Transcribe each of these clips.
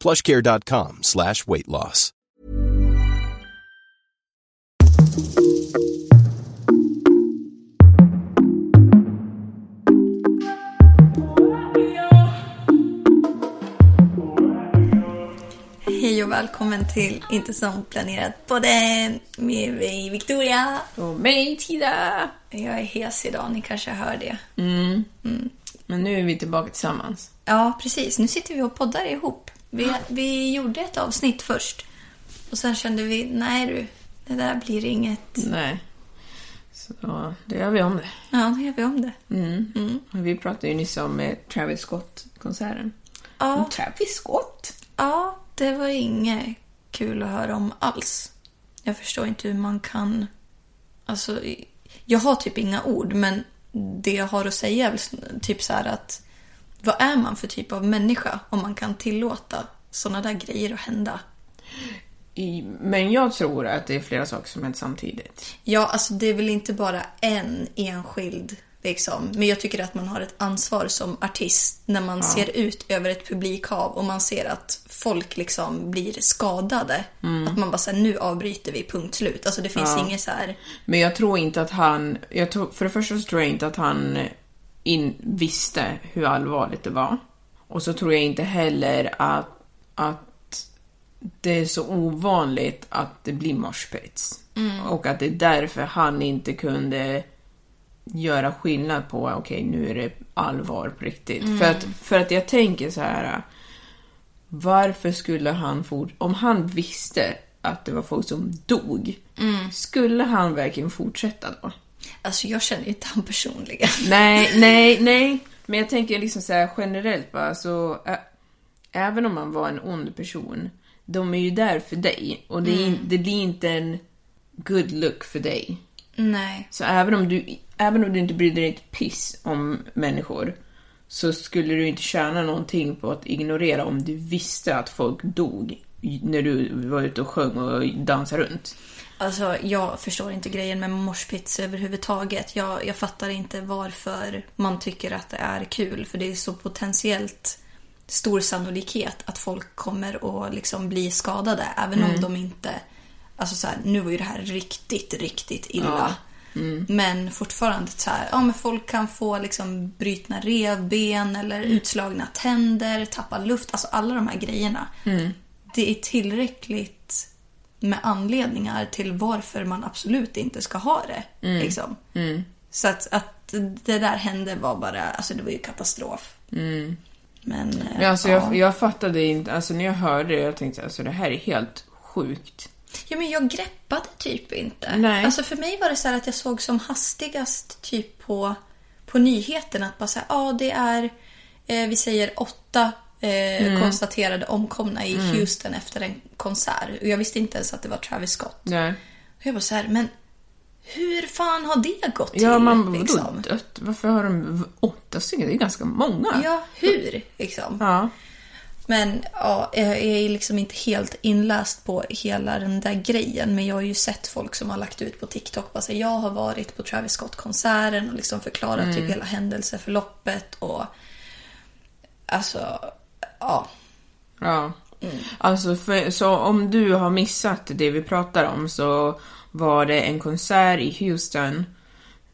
plushcare.com slash weight loss. Hej och välkommen till Inte som planerat podden med mig Victoria. Och mig, Tida. Jag är hes idag, ni kanske hör det. Men nu är vi tillbaka tillsammans. Ja, precis. Nu sitter vi och poddar ihop. Vi, vi gjorde ett avsnitt först. Och sen kände vi, nej du, det där blir inget. Nej. Så då gör vi om det. Ja, då gör vi om det. Och Vi pratade ju nyss om eh, Travis Scott-konserten. Ja. Om Travis Scott? Ja, det var inget kul att höra om alls. Jag förstår inte hur man kan... Alltså, jag har typ inga ord, men det jag har att säga är väl typ så här att... Vad är man för typ av människa om man kan tillåta såna där grejer att hända? I, men jag tror att det är flera saker som hänt samtidigt. Ja, alltså det är väl inte bara en enskild liksom. Men jag tycker att man har ett ansvar som artist när man ser ut över ett publikhav och man ser att folk liksom blir skadade. Att man bara säger nu avbryter vi, punkt slut. Alltså det finns inget så här... Men jag tror inte att han... Jag tror, för det första så tror jag inte att han in, visste hur allvarligt det var. Och så tror jag inte heller att, att det är så ovanligt att det blir moshpits. Och att det är därför han inte kunde göra skillnad på, okej nu är det allvar på riktigt. För, att, för att jag tänker så här. Varför skulle han fort... Om han visste att det var folk som dog, skulle han verkligen fortsätta då? Alltså jag känner ju inte han personligen. Nej, nej, nej. Men jag tänker liksom så här generellt bara så... Ä- även om man var en ond person, de är ju där för dig. Och det, är, in- det blir inte en good look för dig. Nej. Så även om du, även om du inte brydde dig ett piss om människor, så skulle du inte tjäna någonting på att ignorera om du visste att folk dog när du var ute och sjöng och dansade runt. Alltså jag förstår inte grejen med moshpits överhuvudtaget. Jag, jag fattar inte varför man tycker att det är kul. För det är så potentiellt stor sannolikhet att folk kommer att liksom bli skadade. Även om de inte... Alltså så här, nu var ju det här riktigt, riktigt illa. Men fortfarande så här, ja men folk kan få liksom brytna revben eller utslagna tänder, tappa luft. Alltså alla de här grejerna. Det är tillräckligt med anledningar till varför man absolut inte ska ha det. Liksom. Så att, att det där hände var bara, alltså det var ju katastrof. Men, eh, Ja, alltså ja. jag, jag fattade inte, alltså när jag hörde det, jag tänkte alltså det här är helt sjukt. Ja, men jag greppade typ inte. Nej. Alltså för mig var det så här att jag såg som hastigast typ på, på nyheterna att bara säga, ja det är, eh, vi säger åtta eh, Mm. konstaterade omkomna i Houston efter en konsert. Och jag visste inte ens att det var Travis Scott. Nej. Och jag bara så här, men hur fan har det gått till? Ja, man liksom? dött? Varför har de åtta stycken? Det är ganska många. Ja, hur? Liksom. Ja. Men ja, jag är liksom inte helt inläst på hela den där grejen. Men jag har ju sett folk som har lagt ut på TikTok. Bara så här, jag har varit på Travis Scott-konserten och liksom förklarat typ hela händelseförloppet. Och alltså, ja. Ja. Alltså, för, så om du har missat det vi pratar om så var det en konsert i Houston.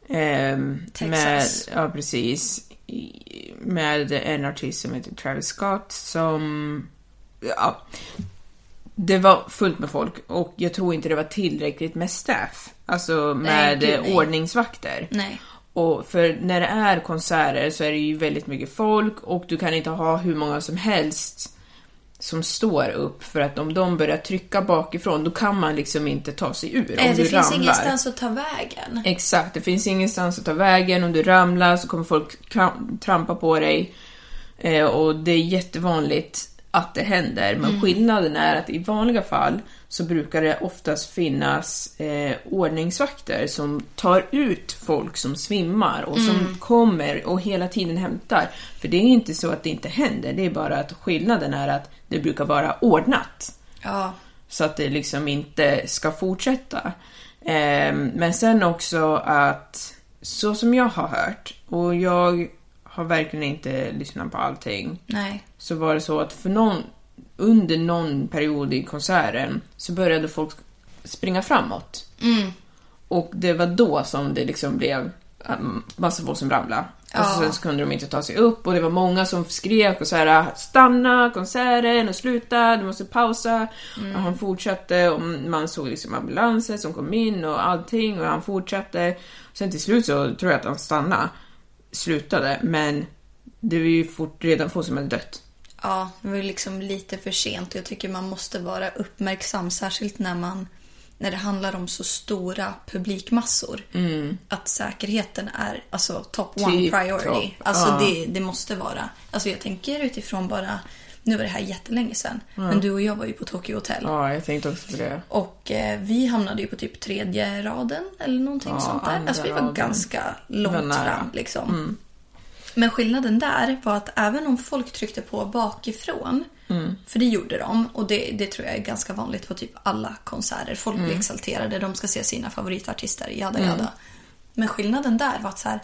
ehm, Texas. Med, ja, precis. Med en artist som heter Travis Scott som... Ja. Det var fullt med folk och jag tror inte det var tillräckligt med staff. Alltså med gud, eh, nej. ordningsvakter. Nej. Och för när det är konserter så är det ju väldigt mycket folk och du kan inte ha hur många som helst som står upp för att om de börjar trycka bakifrån då kan man liksom inte ta sig ur om Eh, du det finns ramlar. ingenstans att ta vägen. Exakt, det finns ingenstans att ta vägen. Om du ramlar så kommer folk trampa på dig. Eh, och det är jättevanligt att det händer. Men skillnaden är att i vanliga fall så brukar det oftast finnas eh, ordningsvakter som tar ut folk som svimmar och som kommer och hela tiden hämtar. För det är inte så att det inte händer, det är bara att skillnaden är att det brukar vara ordnat Ja. så att det liksom inte ska fortsätta. Ehm, men sen också att, så som jag har hört, och jag har verkligen inte lyssnat på allting, Nej. så var det så att för någon, under någon period i konserten så började folk springa framåt. Och det var då som det liksom blev um, massa folk som ramlade. Och så, sen så kunde de inte ta sig upp och det var många som skrek och så här stanna konserten och sluta, du måste pausa. Och han fortsatte och man såg liksom ambulanser som kom in och allting och han fortsatte. Sen till slut så tror jag att han stannade, slutade, men det var ju fort, redan folk som hade dött. Ja, det var liksom lite för sent. Jag tycker man måste vara uppmärksam, särskilt när man när det handlar om så stora publikmassor. Att säkerheten är alltså top one Tip priority. top. Alltså Ja. det, det måste vara. Alltså jag tänker utifrån bara, nu var det här jättelänge sedan, men du och jag var ju på Tokyo Hotel. Ja, jag tänkte också på det. Och eh, vi hamnade ju på typ tredje raden eller någonting Ja, sånt där. Alltså vi var raden. ganska långt. Mm. fram liksom. Men skillnaden där var att även om folk tryckte på bakifrån, Mm. för det gjorde de och det, det tror jag är ganska vanligt på typ alla konserter. Folk Mm. blir exalterade, de ska se sina favoritartister, jada jada. Men skillnaden där var att så här,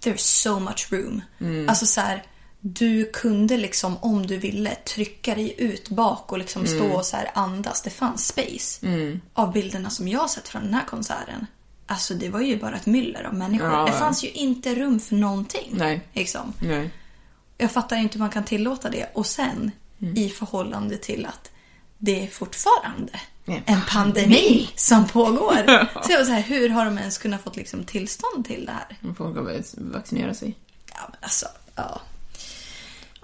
there's so much room. Mm. Alltså så här, du kunde liksom om du ville trycka dig ut bak och liksom Mm. stå och så här andas. Det fanns space. Av bilderna som jag sett från den här konserten. Alltså det var ju bara ett myller av människor. Ja, det ja. fanns ju inte rum för någonting. Nej. Liksom. Nej. Jag fattar inte hur man kan tillåta det. Och sen Mm. i förhållande till att det är fortfarande En en pandemi som pågår. Så jag var så här, hur har de ens kunnat fått liksom tillstånd till det här? Folk har väl vaccinerat sig. Ja, men alltså, ja.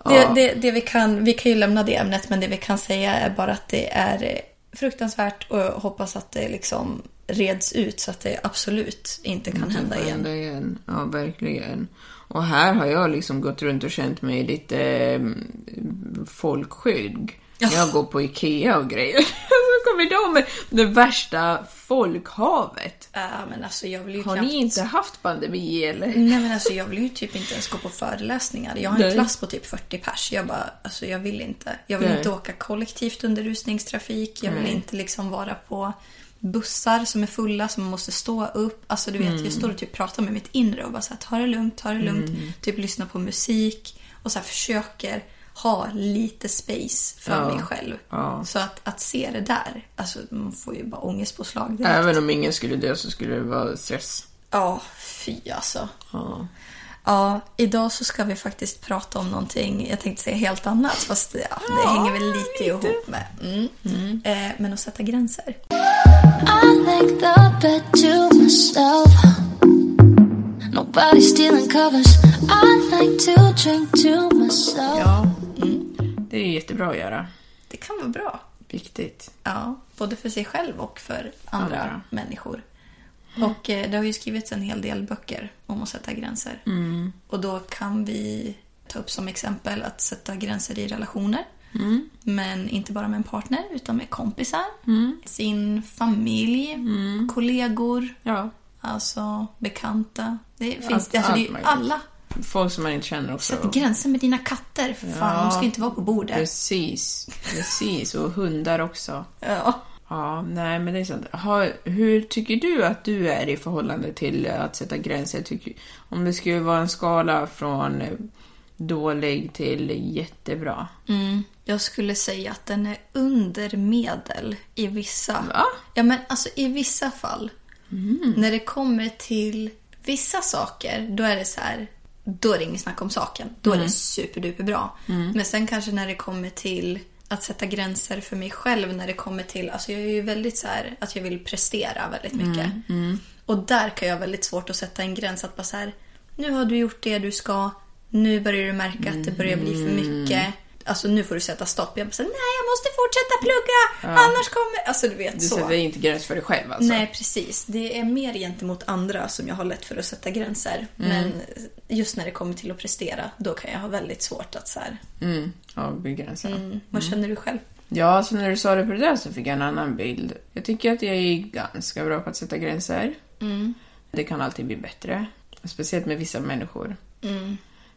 Det, det, det vi, kan, vi kan ju lämna det ämnet, men det vi kan säga är bara att det är eh, fruktansvärt och jag hoppas att det liksom reds ut så att det absolut inte kan hända igen. Hända igen. Ja, verkligen. Och här har jag liksom gått runt och känt mig lite mm, folkskygg. Jag går på Ikea och grejer. Så kommer de med det värsta folkhavet. Ja, men alltså jag vill ju Har knappt... ni inte haft pandemi eller? Nej men alltså jag vill ju typ inte ens gå på föreläsningar. Jag har en Nej. klass på typ 40 pers. Jag bara, alltså jag vill inte. Jag vill Nej. inte åka kollektivt under rusningstrafik. Jag vill Nej. inte liksom vara på bussar som är fulla som man måste stå upp. Alltså du vet, Mm. jag står och typ pratar med mitt inre och bara så här, ta det lugnt, ta det lugnt. Typ lyssna på musik och så här försöker ha lite space för Ja. mig själv. Ja. Så att, att se det där, alltså man får ju bara ångestpåslag direkt. Även om ingen skulle dö så skulle det vara stress. Ja, fy alltså. Ja. Ja, idag så ska vi faktiskt prata om någonting, jag tänkte säga helt annat, fast ja, det hänger väl lite, ihop med. Mm. Eh, men att sätta gränser. I like the bed to myself. Nobody stealing covers. I like to drink to myself. ja. Det är jättebra att göra. Det kan vara bra. Viktigt. Ja, både för sig själv och för andra Andra. människor. Och eh, det har ju skrivits en hel del böcker om att sätta gränser. Och då kan vi ta upp som exempel att sätta gränser i relationer. Men inte bara med en partner, utan med kompisar, sin familj, kollegor, Ja. alltså bekanta. Det Allt- finns alltså, det är allt ju alla folk som man inte känner också. Sätt gränser med dina katter. För fan, Ja. de ska inte vara på bordet. Precis, precis. Och hundar också. Ja. Ja, nej men det är sant. Ha, hur tycker du att du är i förhållande till att sätta gränser? Tycker, om det skulle vara en skala från eh, dålig till jättebra. Mm. Jag skulle säga att den är under medel i vissa. Va? Ja, men alltså i vissa fall. När det kommer till vissa saker, då är det så här. Då är det inget snack om saken. Då är det superduper bra. Men sen kanske när det kommer till att sätta gränser för mig själv när det kommer till, alltså jag är ju väldigt så här att jag vill prestera väldigt mycket. Och där kan jag väldigt svårt att sätta en gräns att bara så här, nu har du gjort det du ska, nu börjar du märka att det börjar bli för mycket. Alltså nu får du sätta stopp. Jag bara så nej jag måste fortsätta plugga, annars kommer... Alltså du vet Du så. sätter inte gräns för dig själv alltså? Nej, precis. Det är mer gentemot andra som jag har lätt för att sätta gränser. Men just när det kommer till att prestera, då kan jag ha väldigt svårt att så här, Mm, ja, begränsa. mm, vad känner du själv? Ja, alltså när du sa det på det där så fick jag en annan bild. Jag tycker att jag är ganska bra på att sätta gränser. Det kan alltid bli bättre. Speciellt med vissa människor.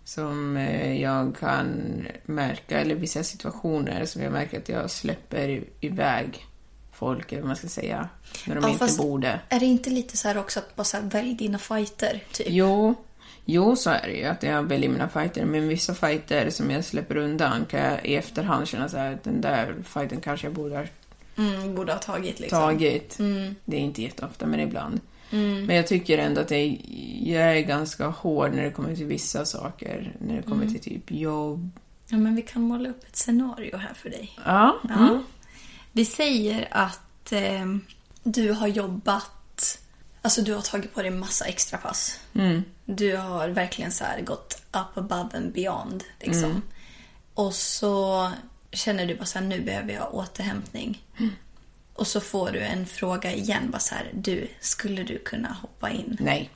Som eh, jag kan märka, eller vissa situationer som jag märker att jag släpper iväg folk, eller vad man ska säga, när de Ja, inte borde. Är det inte lite så här också att bara så här, välj dina fighter? Typ? Jo, jo, så är det ju att jag väljer mina fighter. Men vissa fighter som jag släpper undan kan jag i efterhand känna så här att den där fighten kanske jag borde ha Mm, borde ha tagit liksom. tagit. Det är inte jätteofta, men ibland. Men jag tycker ändå att jag, jag är ganska hård när det kommer till vissa saker. När det kommer till typ jobb. Ja, men vi kan måla upp ett scenario här för dig. Ja. Ja. Vi säger att eh, du har jobbat, alltså du har tagit på dig massa extra pass. Du har verkligen så gått up above and beyond. Liksom. Och så känner du bara så här, nu behöver jag återhämtning. Och så får du en fråga igen, bara så här, du, skulle du kunna hoppa in? Nej.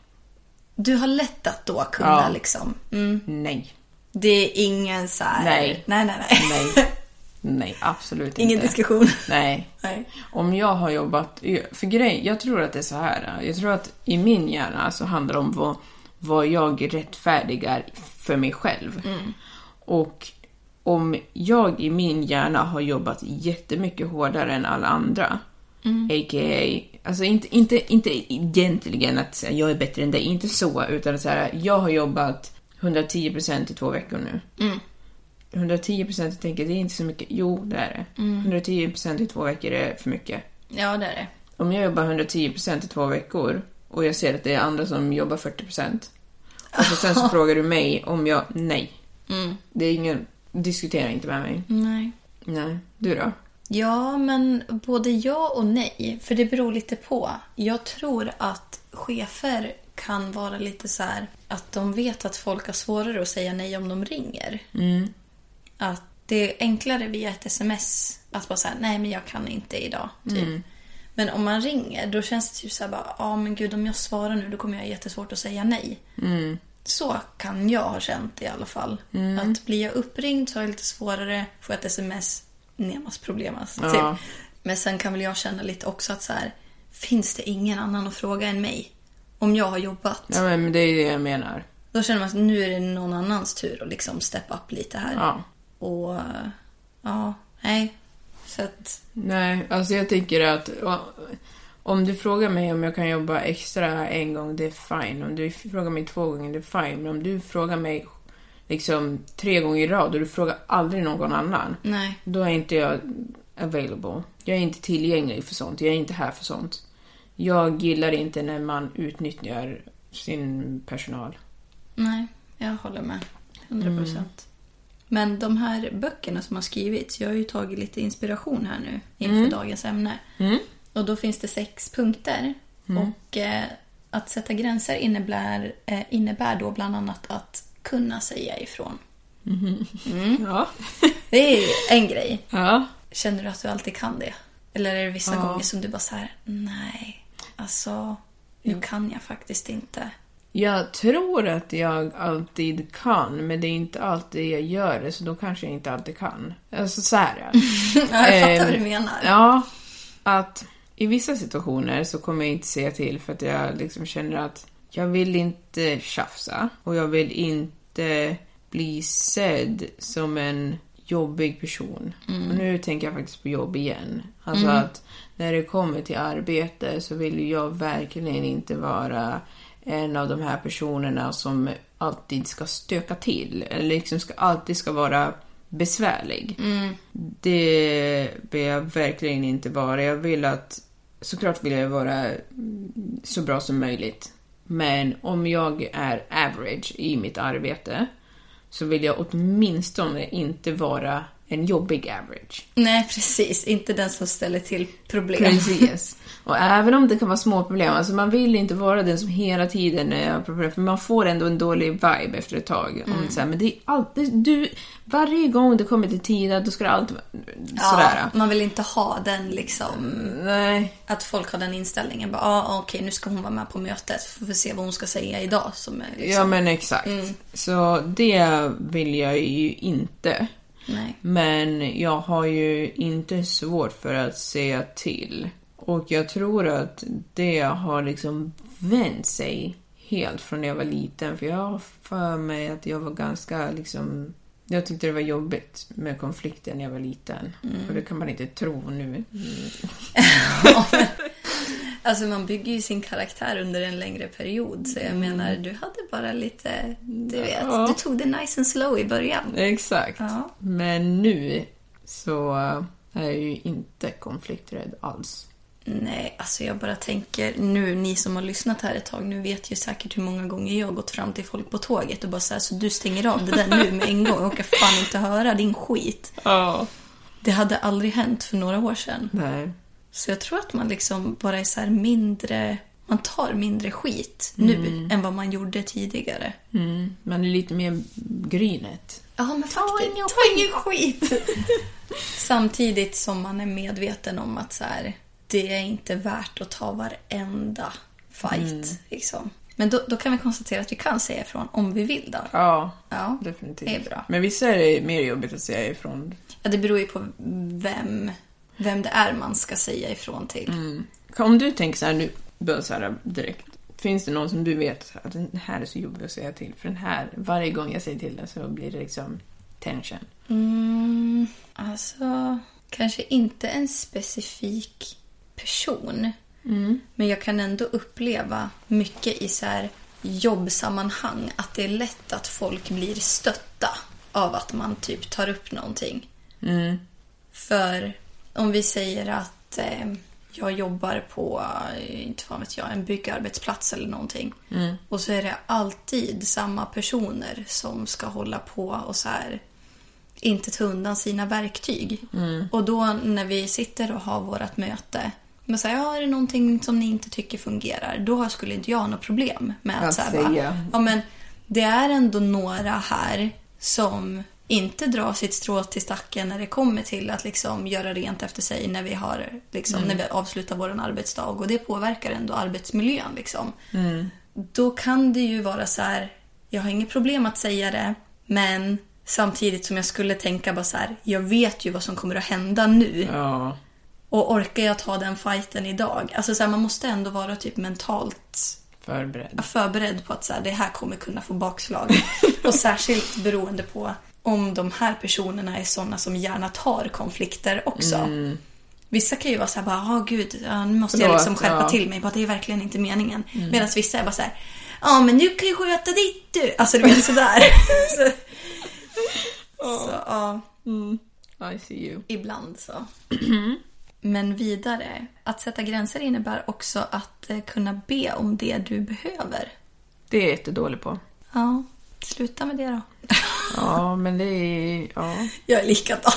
Du har lätt att då kunna Ja. liksom. Mm. Nej. Det är ingen så här... Nej. Nej, nej, nej. Nej. Nej, absolut ingen inte. diskussion. Nej. Nej. Om jag har jobbat... För grej, jag tror att det är så här. Jag tror att i min hjärna så handlar det om vad, vad jag rättfärdigar för mig själv. Och om jag i min hjärna har jobbat jättemycket hårdare än alla andra, a.k.a. Alltså inte, inte, inte egentligen att säga jag är bättre än dig, inte så, utan så här, jag har jobbat 110% i två veckor nu. 110% jag tänker det är inte så mycket. Jo, det är det. 110% i två veckor är för mycket. Ja, det är det. Om jag jobbar 110% i två veckor och jag ser att det är andra som jobbar 40% och så sen så frågar du mig om jag... Nej. Det är ingen... Diskutera inte med mig. Nej. Nej. Du då? Ja, men både ja och nej. För det beror lite på. Jag tror att chefer kan vara lite så här att de vet att folk har svårare att säga nej om de ringer. Att det är enklare via ett sms att bara säga nej men jag kan inte idag. Typ. Men om man ringer då känns det ju så här bara, ja men gud om jag svarar nu då kommer jag ha jättesvårt att säga nej. Så kan jag ha känt i alla fall. Att blir jag uppringd så har jag lite svårare, får jag ett sms, nemas problemas. Ja. Typ. Men sen kan väl jag känna lite också att så här, finns det ingen annan att fråga än mig? Om jag har jobbat. Ja, men det är det jag menar. Då känner man att nu är det någon annans tur att liksom steppa upp lite här. Ja. Och ja, nej. Så att, Nej, alltså jag tycker att om du frågar mig om jag kan jobba extra en gång, det är fine. Om du frågar mig två gånger, det är fine. Men om du frågar mig liksom tre gånger i rad och du frågar aldrig någon annan, nej. då är inte jag available. Jag är inte tillgänglig för sånt. Jag är inte här för sånt. Jag gillar inte när man utnyttjar sin personal. Nej, jag håller med. 100 procent. Men de här böckerna som har skrivits, jag har ju tagit lite inspiration här nu inför dagens ämne. Och då finns det sex punkter. Och eh, att sätta gränser innebär, eh, innebär då bland annat att kunna säga ifrån. Ja. Det är en grej. Ja. Känner du att du alltid kan det? Eller är det vissa Ja. gånger som du bara så här, nej, alltså, nu kan jag faktiskt inte. Jag tror att jag alltid kan, men det är inte alltid jag gör det, så då kanske jag inte alltid kan. Alltså så här. Ja, jag fattar Ehm, vad du menar. Ja, att i vissa situationer så kommer jag inte säga till för att jag liksom känner att jag vill inte tjafsa och jag vill inte bli sedd som en jobbig person. Och nu tänker jag faktiskt på jobb igen. Alltså att när det kommer till arbete så vill jag verkligen inte vara en av de här personerna som alltid ska stöka till. Eller liksom ska, alltid ska vara besvärlig. Det vill jag verkligen inte vara. Jag vill att... Såklart vill jag vara så bra som möjligt. Men om jag är average i mitt arbete så vill jag åtminstone inte vara en jobbig average. Nej, precis. Inte den som ställer till problem. Precis. Och även om det kan vara små problem, alltså man vill inte vara den som hela tiden har problem, för man får ändå en dålig vibe efter ett tag. Om det så här, men det är alltid, du, varje gång du kommer till tiden, då ska det alltid vara sådär. Ja, man vill inte ha den liksom... Nej, Att folk har den inställningen. Bara, ah, okej, nu ska hon vara med på mötet. Får vi se vad hon ska säga idag. Som är liksom... ja men exakt. Så det vill jag ju inte. Nej. Men jag har ju inte svårt för att säga till. Och jag tror att det har liksom vänt sig helt från när jag var liten. För jag har för mig att jag var ganska liksom... Jag tyckte det var jobbigt med konflikter när jag var liten. Och det kan man inte tro nu. Alltså man bygger ju sin karaktär under en längre period. Så jag menar, du hade bara lite... Du vet, Ja. du tog det nice and slow i början. Exakt. Ja. Men nu så är jag ju inte konflikträdd alls. Nej, alltså jag bara tänker nu, ni som har lyssnat här ett tag, nu vet ju säkert hur många gånger jag har gått fram till folk på tåget och bara så här, så du stänger av det där nu med en gång. Jag orkar fan inte höra din skit. Ja. Det hade aldrig hänt för några år sedan. Nej. Så jag tror att man liksom bara är så här mindre... Man tar mindre skit nu än vad man gjorde tidigare. Mm. Man är lite mer grynet. Ja, men faktiskt. Ta ingen skit! Samtidigt som man är medveten om att så här, det är inte värt att ta varenda fight. Liksom. Men då, då kan vi konstatera att vi kan säga ifrån om vi vill. Då. Ja, Ja, definitivt. det är bra. Men vissa är det mer jobbigt att säga ifrån. Ja, det beror ju på vem, vem det är man ska säga ifrån till. Om du tänker så här nu, bara så här direkt. Finns det någon som du vet att den här är så jobbig att säga till? För den här, varje gång jag säger till den så blir det liksom tension. Mm, alltså, kanske inte en specifik person. Men jag kan ändå uppleva mycket i så här jobbsammanhang att det är lätt att folk blir stötta av att man typ tar upp någonting. För om vi säger att eh, jag jobbar på, eh, inte fan vet jag, en byggarbetsplats eller någonting. Och så är det alltid samma personer som ska hålla på och så här inte ta undan sina verktyg. Och då när vi sitter och har vårt möte men säger ja, är det någonting som ni inte tycker fungerar? Då skulle inte jag ha något problem med att, Att så här, säga. bara, ja, men det är ändå några här som inte drar sitt strå till stacken när det kommer till att liksom göra rent efter sig när vi, har, liksom, när vi avslutar vår arbetsdag. Och det påverkar ändå arbetsmiljön. Liksom. Då kan det ju vara så här, jag har inget problem att säga det, men samtidigt som jag skulle tänka bara så här, jag vet ju vad som kommer att hända nu. Ja. Och orkar jag ta den fighten idag? Alltså så här, man måste ändå vara typ mentalt Förberedd. förberedd på att så här, det här kommer kunna få bakslag. och särskilt beroende på om de här personerna är sådana som gärna tar konflikter också. Vissa kan ju vara så här, bara, oh, gud, ja, nu måste jag Förlåt, liksom skärpa ja. till mig. Bara, det är verkligen inte meningen. Medan vissa är bara så här, ja men nu kan ju sköta ditt du. Alltså du vet sådär. så, så ja. I see you. Ibland så. Men vidare, att sätta gränser innebär också att eh, kunna be om det du behöver. Det är jag jättedålig på. Ja, sluta med det då. Ja, men det är... Ja. Jag är likadan.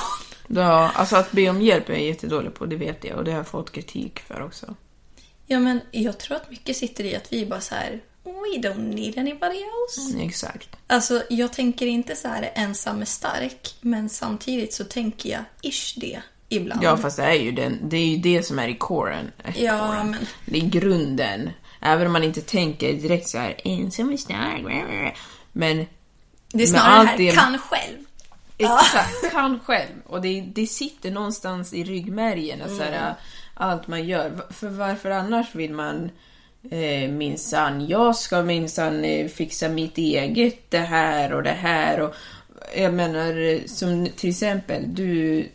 ja. Alltså att be om hjälp är jag jättedålig på, det vet jag. Och det har jag fått kritik för också. Ja, men jag tror att mycket sitter i att vi bara så här, we don't need anybody else. Exakt. Alltså, jag tänker inte så här ensam är stark, men samtidigt så tänker jag ish det ibland. Ja, fast det är ju, den, det, är ju det som är i coren. Ja, coren. men- Det är grunden. Även om man inte tänker direkt så här ensam är stark. Men det är snarare allt det här, kan själv. Exakt, kan själv. Och det, det sitter någonstans i ryggmärgen. Att så här, allt man gör. För varför annars vill man eh, minsann, jag ska minsann eh, fixa mitt eget det här och det här och jag menar eh, som till exempel du,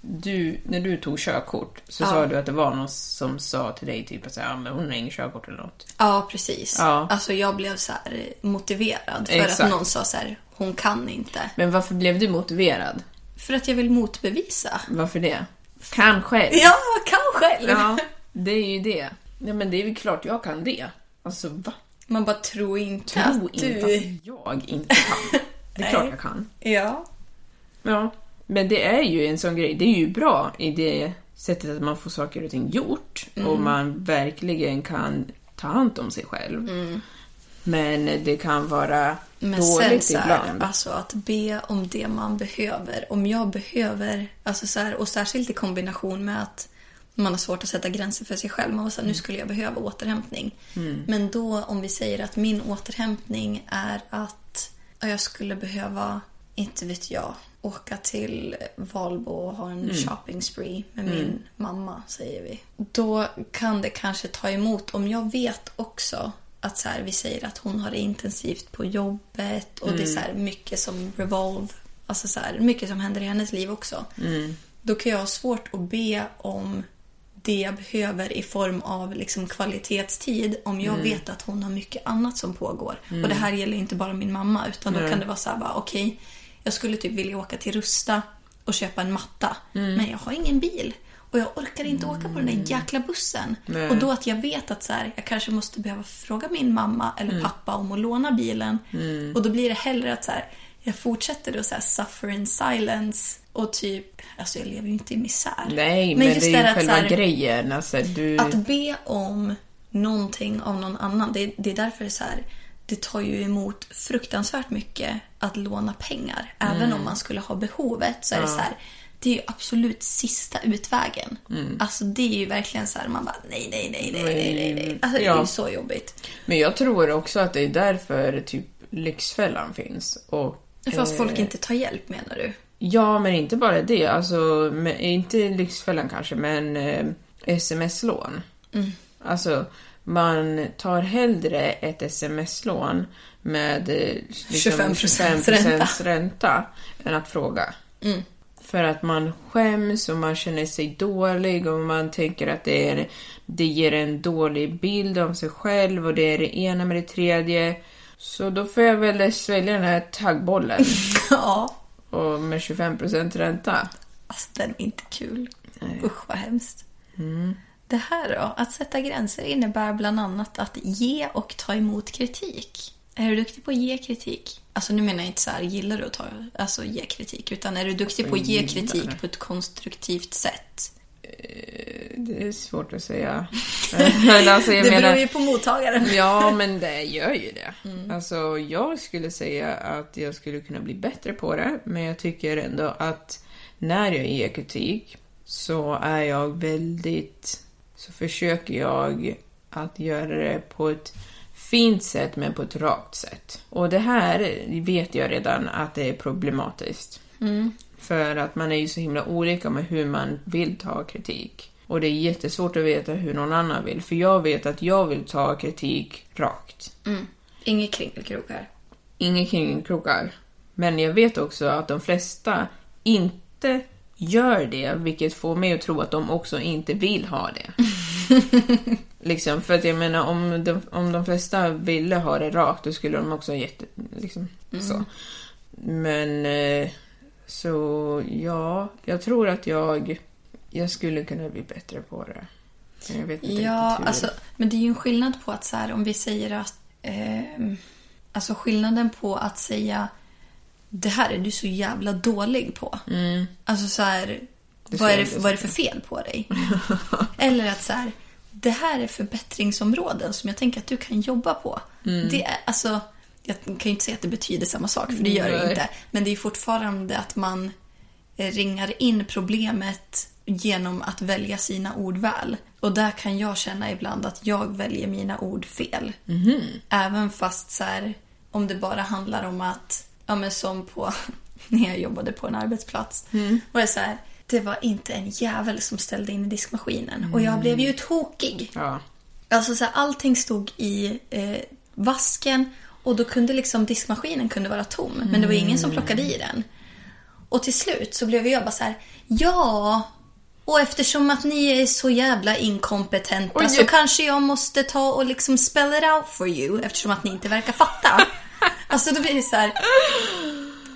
du när du tog körkort så sa du att det var någon som sa till dig typ att säga, ja, men hon har ingen körkort eller något. Ja, precis. Ja. Alltså jag blev så här motiverad för Exakt. att någon sa så här, hon kan inte. Men varför blev du motiverad? För att jag vill motbevisa. Varför det? Kan själv. Ja, kan själv. Ja, det är ju det. Ja, men det är väl klart jag kan det. Alltså, va? Man bara tror inte Tro att inte du... att jag inte kan. Det är klart jag kan. Ja. Ja, men det är ju en sån grej. Det är ju bra i det sättet att man får saker och ting gjort Mm. och man verkligen kan ta hand om sig själv. Men det kan vara Mm. Men sen dåligt här, ibland. alltså att be om det man behöver. Om jag behöver, alltså så här, och särskilt i kombination med att man har svårt att sätta gränser för sig själv. Man var så här, Mm. nu skulle jag behöva återhämtning. Men då om vi säger att min återhämtning är att ja, jag skulle behöva, inte vet jag, åka till Valbo och ha en shopping spree med min mamma, säger vi. Då kan det kanske ta emot om jag vet också att så här, vi säger att hon har det intensivt på jobbet och det är så här mycket som revolve, alltså så här, mycket som händer i hennes liv också. Då kan jag ha svårt att be om det jag behöver i form av liksom kvalitetstid om jag vet att hon har mycket annat som pågår. Och det här gäller inte bara min mamma utan då kan det vara så här bara okej, jag skulle typ vilja åka till Rusta och köpa en matta men jag har ingen bil. Och jag orkar inte åka på den där jäkla bussen. Nej. Och då att jag vet att så här, jag kanske måste behöva fråga min mamma eller pappa om att låna bilen. Och då blir det hellre att så här, jag fortsätter då så här suffer in silence och typ, alltså jag lever ju inte i misär. Nej, men, just det är ju att själva här, grejen. Alltså, du... Att be om någonting av någon annan, det, det är därför det är så här, det tar ju emot fruktansvärt mycket att låna pengar. Även Mm. om man skulle ha behovet så är det så här, det är ju absolut sista utvägen. Mm. Alltså det är ju verkligen så här, man bara nej, nej, nej, nej, nej, nej, nej. Alltså det är Ja. ju så jobbigt. Men jag tror också att det är därför typ Lyxfällan finns. Och, För att eh, folk inte tar hjälp menar du? Ja, men inte bara det. Alltså, inte Lyxfällan kanske, men eh, sms-lån. Mm. Alltså, man tar hellre ett sms-lån med eh, liksom 25% 25% ränta än att fråga. Mm. För att man skäms och man känner sig dålig och man tänker att det, är, det ger en dålig bild av sig själv och det är det ena med det tredje. Så då får jag väl svälja den här taggbollen Ja. och med 25% ränta. Alltså den är inte kul. Nej. Usch vad hemskt. Mm. Det här då, att sätta gränser innebär bland annat att ge och ta emot kritik. Är du duktig på att ge kritik? Alltså nu menar jag inte så här, gillar du att ta, alltså ge kritik? Utan är du duktig på att ge kritik det. på ett konstruktivt sätt? Det är svårt att säga. Alltså, jag det menar, beror ju på mottagaren. Ja, men det gör ju det. Alltså, jag skulle säga att jag skulle kunna bli bättre på det, men jag tycker ändå att när jag ger kritik så är jag väldigt... så försöker jag att göra det på ett fint sätt, men på ett rakt sätt. Och det här vet jag redan att det är problematiskt. För att man är ju så himla olika med hur man vill ta kritik. Och det är jättesvårt att veta hur någon annan vill. För jag vet att jag vill ta kritik rakt. Inget kringelkrokar. Inga kringkrokar. Men jag vet också att de flesta inte gör det, vilket får mig att tro att de också inte vill ha det. liksom, för att jag menar, om de, om de flesta ville ha det rakt, då skulle de också ha jätte... Liksom, så. Men... Eh, så, ja, jag tror att jag... Jag skulle kunna bli bättre på det. Jag vet inte Ja, alltså, men det är ju en skillnad på att så här, om vi säger att... ehm, alltså skillnaden på att säga det här är du så jävla dålig på. Alltså så här, Mm. Vad är, det, vad är det för fel på dig? Eller att så här, det här är förbättringsområden som jag tänker att du kan jobba på. Mm. Det är, alltså, jag kan ju inte säga att det betyder samma sak, för det gör det Nej. inte. Men det är fortfarande att man eh, ringar in problemet genom att välja sina ord väl. Och där kan jag känna ibland att jag väljer mina ord fel. Även fast så här, om det bara handlar om att, ja men som på när jag jobbade på en arbetsplats. Och det är så här, det var inte en jävel som ställde in i diskmaskinen. Och jag blev ju tokig. Ja. Alltså så här, allting stod i eh, vasken och då kunde liksom diskmaskinen kunde vara tom. Men det var ingen som plockade i den. Och till slut så blev jag bara så här, ja, och eftersom att ni är så jävla inkompetenta Oj. så kanske jag måste ta och liksom spell it out for you eftersom att ni inte verkar fatta. alltså då blir det så här.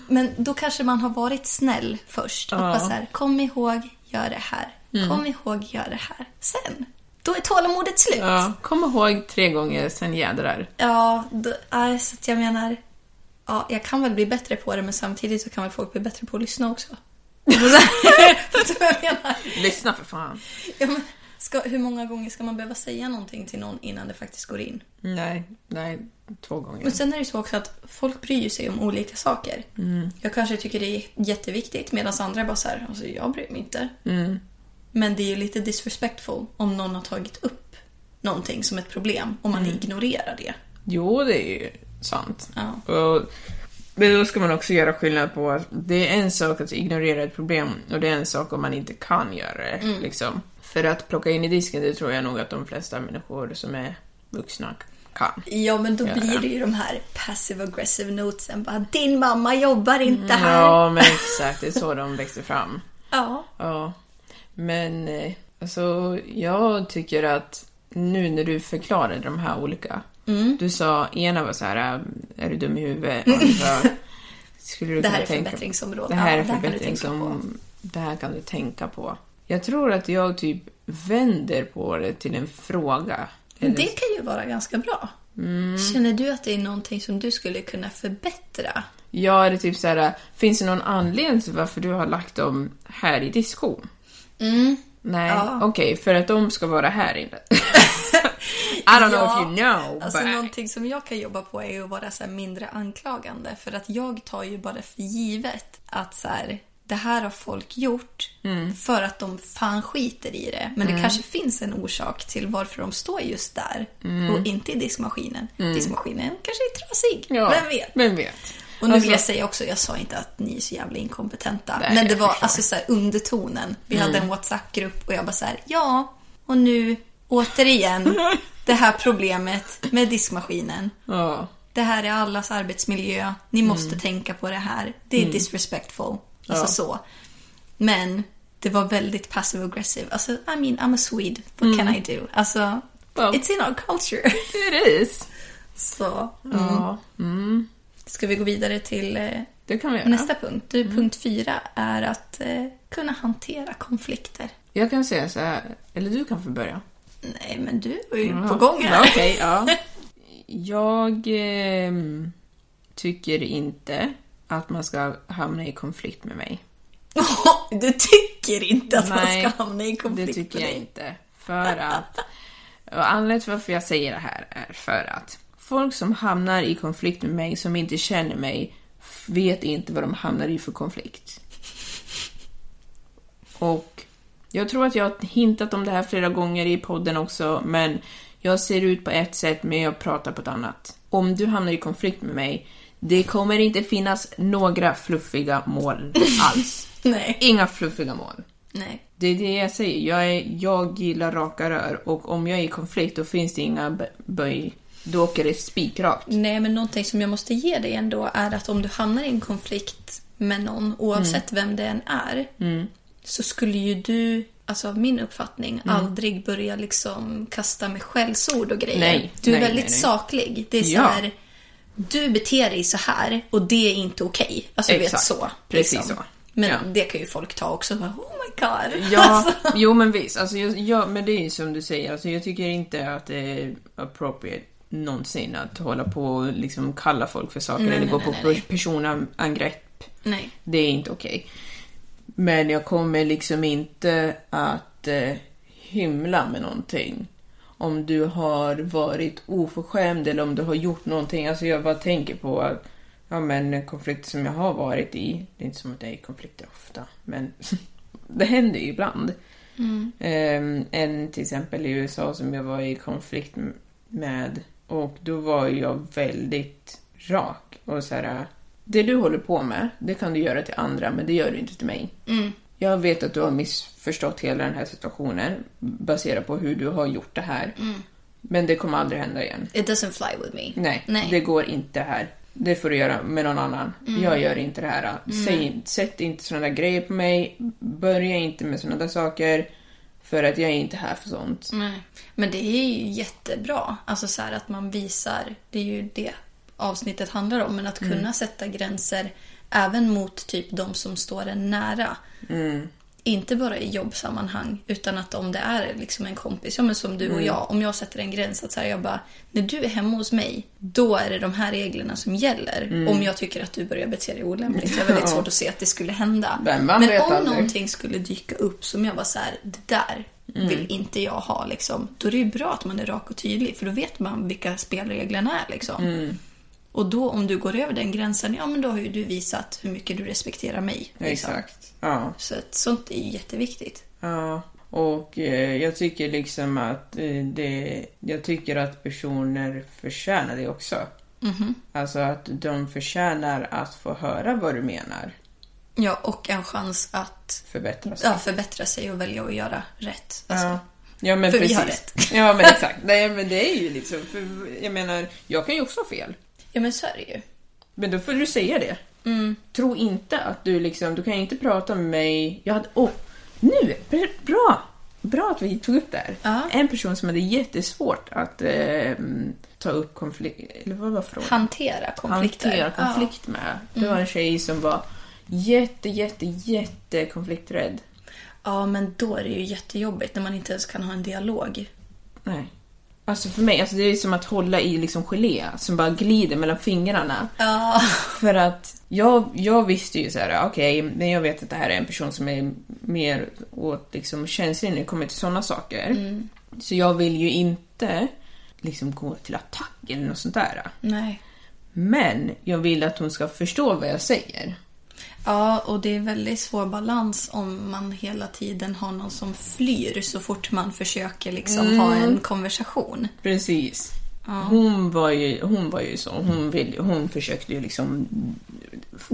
Men då kanske man har varit snäll först. Och bara så här, kom ihåg, gör det här. Kom ihåg, gör det här. Sen, då är tålamodet slut. Ja, kom ihåg tre gånger, sen jädrar. Ja, då, så att jag menar... Ja, jag kan väl bli bättre på det, men samtidigt så kan väl folk bli bättre på att lyssna också. Fattar du vad jag menar? Lyssna för fan. Ja, men ska, hur många gånger ska man behöva säga någonting till någon innan det faktiskt går in? Nej, nej, två gånger. Men sen är det så också att folk bryr sig om olika saker. Jag kanske tycker det är jätteviktigt medan andra bara så här, alltså jag bryr mig inte. Men det är ju lite disrespectful om någon har tagit upp någonting som ett problem och man ignorerar det. Jo, det är ju sant. Ja. Och, men då ska man också göra skillnad på att det är en sak att ignorera ett problem och det är en sak om man inte kan göra det. Mm. Liksom. För att plocka in i disken, det tror jag nog att de flesta människor som är vuxna kan. Ja, men då Ja. blir det ju de här passive aggressive notesen. Bara, din mamma jobbar inte här. Ja, men exakt. Det är så de växer fram. Ja. Ja. Men eh, alltså, jag tycker att nu när du förklarade de här olika. Mm. Du sa, ena var så här, är du dum i huvudet? Andra, skulle du Det här är tänka- förbättringsområdet. Det här Ja, är det här kan du förbättring tänka som, det här kan du tänka på. Jag tror att jag typ vänder på det till en fråga. Men Eller- det kan ju vara ganska bra. Mm. Känner du att det är någonting som du skulle kunna förbättra? Ja, eller typ så här, finns det någon anledning till varför du har lagt dem här i diskon? Nej, Ja. okej, för att de ska vara här inne. I don't know if you know, Alltså but... någonting som jag kan jobba på är att vara så mindre anklagande. För att jag tar ju bara för givet att så här, det här har folk gjort Mm. för att de fan skiter i det. Men det kanske finns en orsak till varför de står just där och inte i diskmaskinen. Diskmaskinen kanske är trasig. Mm. Ja, Vem vet? Vem vet? Och nu Alltså- vill jag säga också, jag sa inte att ni är så jävla inkompetenta. Nej, men det var. Mm. alltså så här undertonen. Vi hade en WhatsApp-grupp och jag bara så här, ja, och nu återigen det här problemet med diskmaskinen. Ja. Det här är allas arbetsmiljö. Ni måste tänka på det här. Det är disrespectful. Alltså Mm. Ja. så. Men det var väldigt passive aggressive. Alltså, I mean, I'm a Swede. What can I do? Alltså, Mm. Well. it's in our culture. It is. så, Ja, mm, ska vi gå vidare till eh. Nästa punkt, du, Mm. punkt fyra, är att eh, kunna hantera konflikter. Jag kan säga så här, eller du kan få börja. Nej, men du var ju Ja. på gång här. Ja, Okej, ja. Jag ehm, tycker inte att man ska hamna i konflikt med mig. du tycker inte att Nej, man ska hamna i konflikt Det tycker med jag dig. inte. För att... Och anledningen till varför jag säger det här är för att folk som hamnar i konflikt med mig, som inte känner mig, vet inte vad de hamnar i för konflikt. Och jag tror att jag har hintat om det här flera gånger i podden också, men jag ser ut på ett sätt, men jag pratar på ett annat. Om du hamnar i konflikt med mig, det kommer inte finnas några fluffiga mål alls. Nej. Inga fluffiga mål. Nej. Det är det jag säger. Jag, är, jag gillar raka rör och om jag är i konflikt då finns det inga bö- böj. Då åker det spikrakt. Nej, men någonting som jag måste ge dig ändå är att om du hamnar i en konflikt med någon, oavsett Mm. vem det än är, så skulle ju du, alltså av min uppfattning, Mm. aldrig börja liksom kasta med skällsord och grejer. Nej, du är nej, väldigt nej. saklig. Det är så Ja. här, du beter dig så här och det är inte okej. Alltså du vet Exakt. så. Precis så. Men Ja. det kan ju folk ta också. Bara, Oh my god. Ja, Alltså, jo men visst. Alltså, jag, ja, men det är ju som du säger. Alltså, jag tycker inte att det är appropriate någonsin att hålla på och liksom kalla folk för saker Nej, eller nej, gå nej, på nej, personangrepp. nej. Det är inte okej. Men jag kommer liksom inte att eh, hymla med någonting. Om du har varit oförskämd eller om du har gjort någonting. Alltså jag bara tänker på att ja, men konflikter som jag har varit i. Det är inte som att jag är i konflikter ofta, men det händer ju ibland. Ehm, en till exempel i USA som jag var i konflikt med och då var jag väldigt rak och så här. Det du håller på med, det kan du göra till andra, men det gör du inte till mig. Jag vet att du har missförstått hela den här situationen baserat på hur du har gjort det här. Men det kommer aldrig hända igen. It doesn't fly with me. Nej, Nej. det går inte här. Det får du göra med någon annan. Mm. Jag gör inte det här. Säg, sätt inte såna där grejer på mig. Börja inte med såna där saker. För att jag är inte här för sånt. Nej. Men det är ju jättebra. Alltså så att man visar, det är ju det avsnittet handlar om, men att kunna sätta gränser även mot typ de som står en nära. Inte bara i jobbsammanhang, utan att om det är liksom en kompis, ja, men som du och jag, om jag sätter en gräns att så här, jag bara, när du är hemma hos mig, då är det de här reglerna som gäller. Om jag tycker att du börjar bete dig olämpligt. Jag har väldigt svårt att se att det skulle hända. Men men om aldrig. någonting skulle dyka upp som jag var så här, det där vill inte jag ha liksom. Då är det ju bra att man är rak och tydlig för då vet man vilka spelreglerna är liksom. Och då om du går över den gränsen, ja men då har ju du visat hur mycket du respekterar mig. liksom. Exakt. Ja. Så sånt är ju jätteviktigt. Ja. Och eh, jag tycker liksom att eh, det... Jag tycker att personer förtjänar det också. Alltså att de förtjänar att få höra vad du menar. Ja, och en chans att Förbättra sig. ja, förbättra sig och välja att göra rätt. Alltså, Ja. Ja men För vi precis. har rätt. Ja men exakt. Nej men det är ju liksom, för jag menar, jag kan ju också ha fel. Ja men så är det ju. Men då får du säga det. Mm. Tro inte att du liksom, du kan inte prata med mig. Jag hade, åh, nu! br- Bra! Bra att vi tog upp det här. Ja. En person som hade jättesvårt att eh, ta upp konflikt, eller vad var frågan? Hantera konflikter. Hantera konflikt med. Det var en tjej som var jätte, jätte, jätte konflikträdd. Ja. ja, men då är det ju jättejobbigt när man inte ens kan ha en dialog. Nej. Alltså för mig, alltså det är som att hålla i liksom gelé som bara glider mellan fingrarna. Ja. För att jag, jag visste ju så här, okej, men jag vet att det här är en person som är mer åt liksom känslig när det kommer till sådana saker. Så jag vill ju inte liksom gå till attack eller något sånt där. Nej. Men jag vill att hon ska förstå vad jag säger. Ja, och det är väldigt svår balans om man hela tiden har någon som flyr så fort man försöker liksom ha en konversation. Precis. Hon, var ju, hon var ju så. Hon, vill, hon försökte ju liksom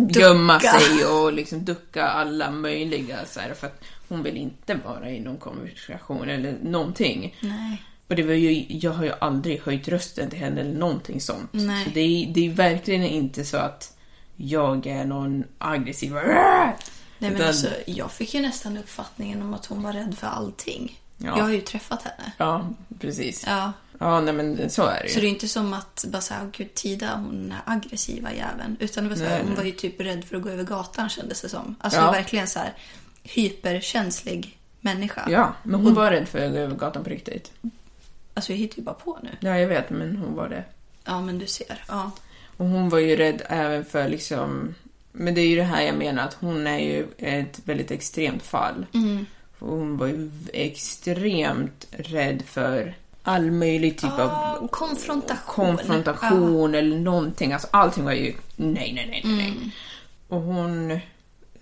gömma sig och liksom ducka alla möjliga så här, för att hon vill inte vara i någon konversation eller någonting. Nej. Och det var ju, jag har ju aldrig höjt rösten till henne eller någonting sånt. Nej. Så det är, det är verkligen inte så att jag är någon aggressiv... Nej, men Utan- alltså, jag fick ju nästan uppfattningen om att hon var rädd för allting. Ja. Jag har ju träffat henne. Ja, precis. Ja, Ja. nej men så är det ju. Så det är inte som att bara "Åh, gud Tida hon är aggressiva jäveln. Utan det var så här, Nej, hon nej. var ju typ rädd för att gå över gatan kändes det som. Alltså Ja. verkligen så här hyperkänslig människa. Ja, men hon var rädd för att gå över gatan på riktigt. Alltså jag hittar ju bara på nu. Ja, jag vet, men hon var det. Ja men du ser. Ja. Och hon var ju rädd även för liksom... Men det är ju det här jag menar, att hon är ju ett väldigt extremt fall. För Hon var ju extremt rädd för all möjlig typ av Ja, konfrontation. konfrontation eller någonting. Alltså allting var ju nej, nej, nej, nej. nej. Och hon...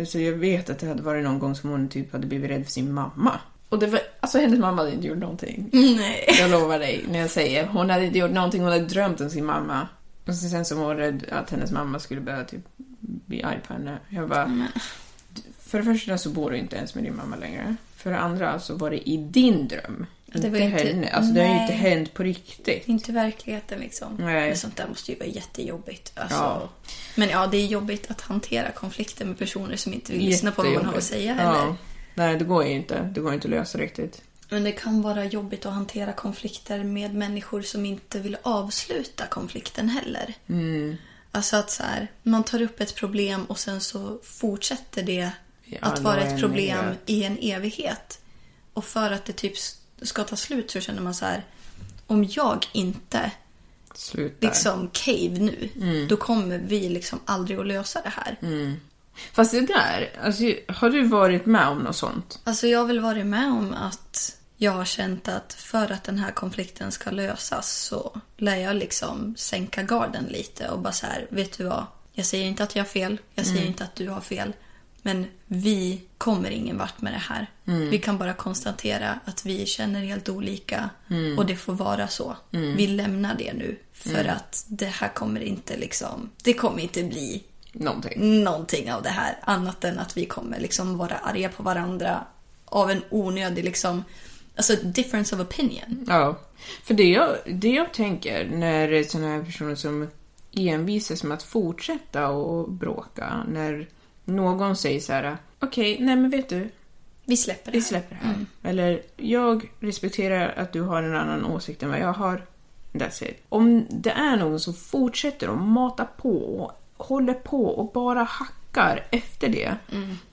Så jag vet att det hade varit någon gång som hon typ hade blivit rädd för sin mamma. Och det var, alltså hennes mamma hade inte gjort någonting. Nej. Jag lovar dig när jag säger. Hon hade inte gjort någonting, hon hade drömt om sin mamma. Och sen så var hon rädd att hennes mamma skulle börja typ bli arg på henne. Jag bara... För det första så bor du inte ens med din mamma längre. För det andra så var det i din dröm. det var inte- henne. Alltså det har ju inte Nej. hänt på riktigt. Inte verkligheten liksom. Nej. Men sånt där måste ju vara jättejobbigt. Alltså. Ja. Men ja, det är jobbigt att hantera konflikter med personer som inte vill lyssna på vad man har att säga heller. Ja. Nej, det går ju inte. Det går inte att lösa riktigt. Men det kan vara jobbigt att hantera konflikter med människor som inte vill avsluta konflikten heller. Mm. Alltså att så här, man tar upp ett problem och sen så fortsätter det I att vara ett problem i en evighet. Och för att det typ ska ta slut så känner man så här, om jag inte Sluta. liksom cave nu, Mm. då kommer vi liksom aldrig att lösa det här. Fast det där, alltså, har du varit med om något sånt? Alltså jag har väl varit med om att jag har känt att för att den här konflikten ska lösas så lär jag liksom sänka garden lite och bara så här, vet du vad? Jag säger inte att jag har fel, jag säger inte att du har fel. Men vi kommer ingen vart med det här. Vi kan bara konstatera att vi känner helt olika och det får vara så. Vi lämnar det nu för att det här kommer inte liksom, det kommer inte bli Någonting. någonting av det här annat än att vi kommer liksom vara arga på varandra av en onödig liksom Alltså difference of opinion. Ja. För det jag, det jag tänker när såna här personer som envisas med att fortsätta och bråka, när någon säger så här: okej, nej men vet du, Vi släpper det vi här. släpper det här. Eller, jag respekterar att du har en annan åsikt än vad jag har. That's it. Om det är någon som fortsätter att mata på och håller på och bara hackar efter det,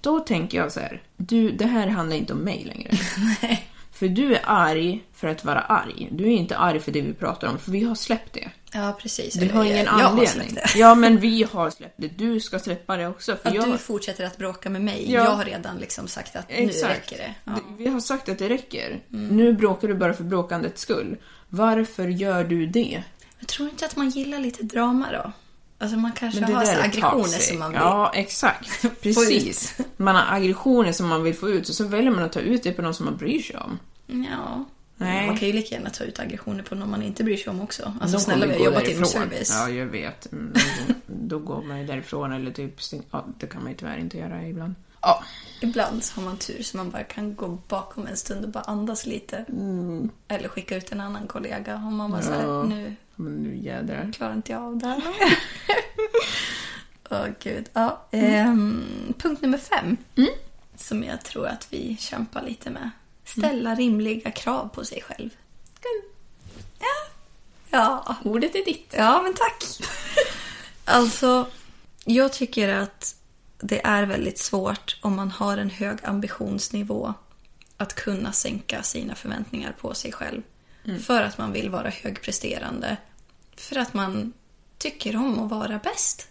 då tänker jag så här, du, det här handlar inte om mig längre. För du är arg för att vara arg. Du är inte arg för det vi pratar om, för vi har släppt det. Ja, precis. Du har ingen jag har anledning. det. Ja, men vi har släppt det. Du ska släppa det också. För Att jag... du fortsätter att bråka med mig. Ja. Jag har redan liksom sagt att nu räcker det. Ja. Mm. Vi har sagt att det räcker. Nu bråkar du bara för bråkandets skull. Varför gör du det? Jag tror inte att man gillar lite drama då. Alltså man kanske Men det har så aggressioner toxic. som man vill. Ja, exakt. Precis. Man har aggressioner som man vill få ut och så väljer man att ta ut det på någon som man bryr sig om. Ja. Nej. Man kan ju lika gärna ta ut aggressioner på någon man inte bryr sig om också. Alltså De snälla, vi har jobbat inom service. Ja, jag vet. Mm, Då, då går man ju därifrån eller typ. Ja, det kan man ju tyvärr inte göra ibland. Ja. Ibland har man tur så man bara kan gå bakom en stund och bara andas lite. Eller skicka ut en annan kollega om man bara Mm. Ja. såhär, nu Men nu jädrar. klarar inte jag av det här. Åh gud. Ja, ehm, punkt nummer fem. Som jag tror att vi kämpar lite med. Ställa rimliga krav på sig själv. Ja. Ja. Ordet är ditt. Ja, men tack. alltså, jag tycker att det är väldigt svårt om man har en hög ambitionsnivå att kunna sänka sina förväntningar på sig själv. För att man vill vara högpresterande. För att man tycker om att vara bäst.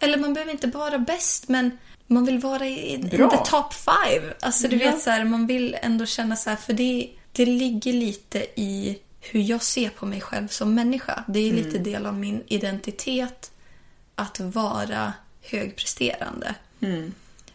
Eller man behöver inte vara bäst, men man vill vara i Bra. the top five. Alltså du Ja. vet så här, man vill ändå känna så här, för det, det ligger lite i hur jag ser på mig själv som människa. Det är lite del av min identitet att vara högpresterande.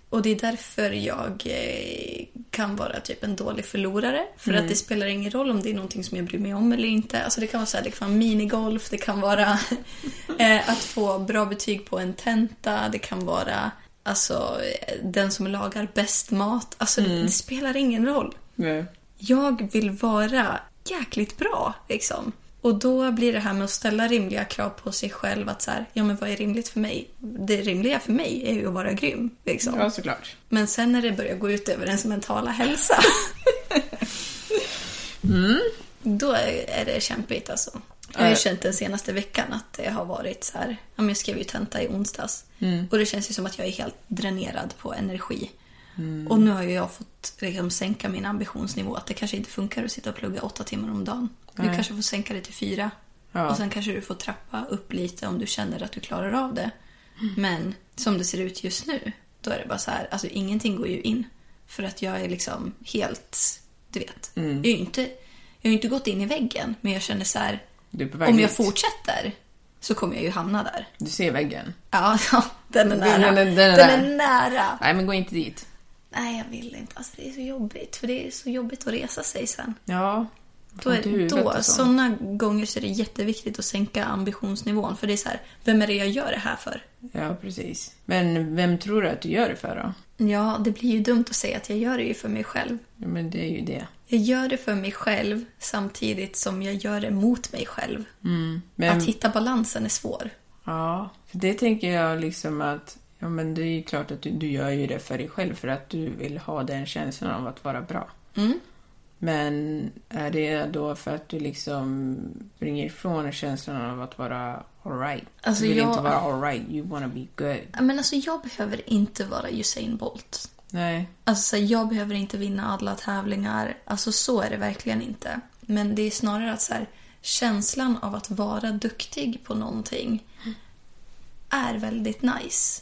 Och det är därför jag eh, kan vara typ en dålig förlorare. För att det spelar ingen roll om det är någonting som jag bryr mig om eller inte. Alltså det kan vara så här, det kan vara minigolf, det kan vara eh, att få bra betyg på en tenta, det kan vara alltså, eh, den som lagar bäst mat. Alltså det, det spelar ingen roll. Nej. Jag vill vara jäkligt bra liksom. Och då blir det här med att ställa rimliga krav på sig själv att så här, ja men vad är rimligt för mig? Det rimliga för mig är ju att vara grym. Liksom. Ja, såklart. Men sen när det börjar gå ut över ens mentala hälsa. Då är det kämpigt alltså. Jag har ju känt den senaste veckan att det har varit så här. Ja, men jag skrev ju tenta i onsdags. Och det känns ju som att jag är helt dränerad på energi. Och nu har ju jag fått liksom, sänka min ambitionsnivå. Att det kanske inte funkar att sitta och plugga åtta timmar om dagen. Du Nej. kanske får sänka det till fyra. Ja. Och sen kanske du får trappa upp lite om du känner att du klarar av det. Men som det ser ut just nu, då är det bara så här, alltså ingenting går ju in. För att jag är liksom helt, du vet. Jag, är inte, jag har ju inte gått in i väggen, men jag känner så här, Du är om jag fortsätter så kommer jag ju hamna där. Du ser väggen. Ja, ja den är nära. Den- den- den är den är nära. Nej, men gå inte dit. Nej, jag vill inte. Alltså, det är så jobbigt. För det är så jobbigt att resa sig sen. Ja. Då, är, då sådana gånger så är det jätteviktigt att sänka ambitionsnivån. För det är så här, vem är det jag gör det här för? Ja, precis. Men vem tror du att du gör det för då? Ja, det blir ju dumt att säga att jag gör det ju för mig själv. Ja, men det är ju det. Jag gör det för mig själv samtidigt som jag gör det mot mig själv. Men, Att hitta balansen är svår. ja, för det tänker jag liksom att ja, men det är ju klart att du, du gör ju det för dig själv för att du vill ha den känslan av att vara bra. Mm. Men är det då för att du liksom springer ifrån känslan av att vara alright? Alltså, du vill jag- inte vara alright, you wanna be good. Men alltså jag behöver inte vara Usain Bolt. Nej. Alltså jag behöver inte vinna alla tävlingar. Alltså så är det verkligen inte. Men det är snarare att så här, känslan av att vara duktig på någonting är väldigt nice.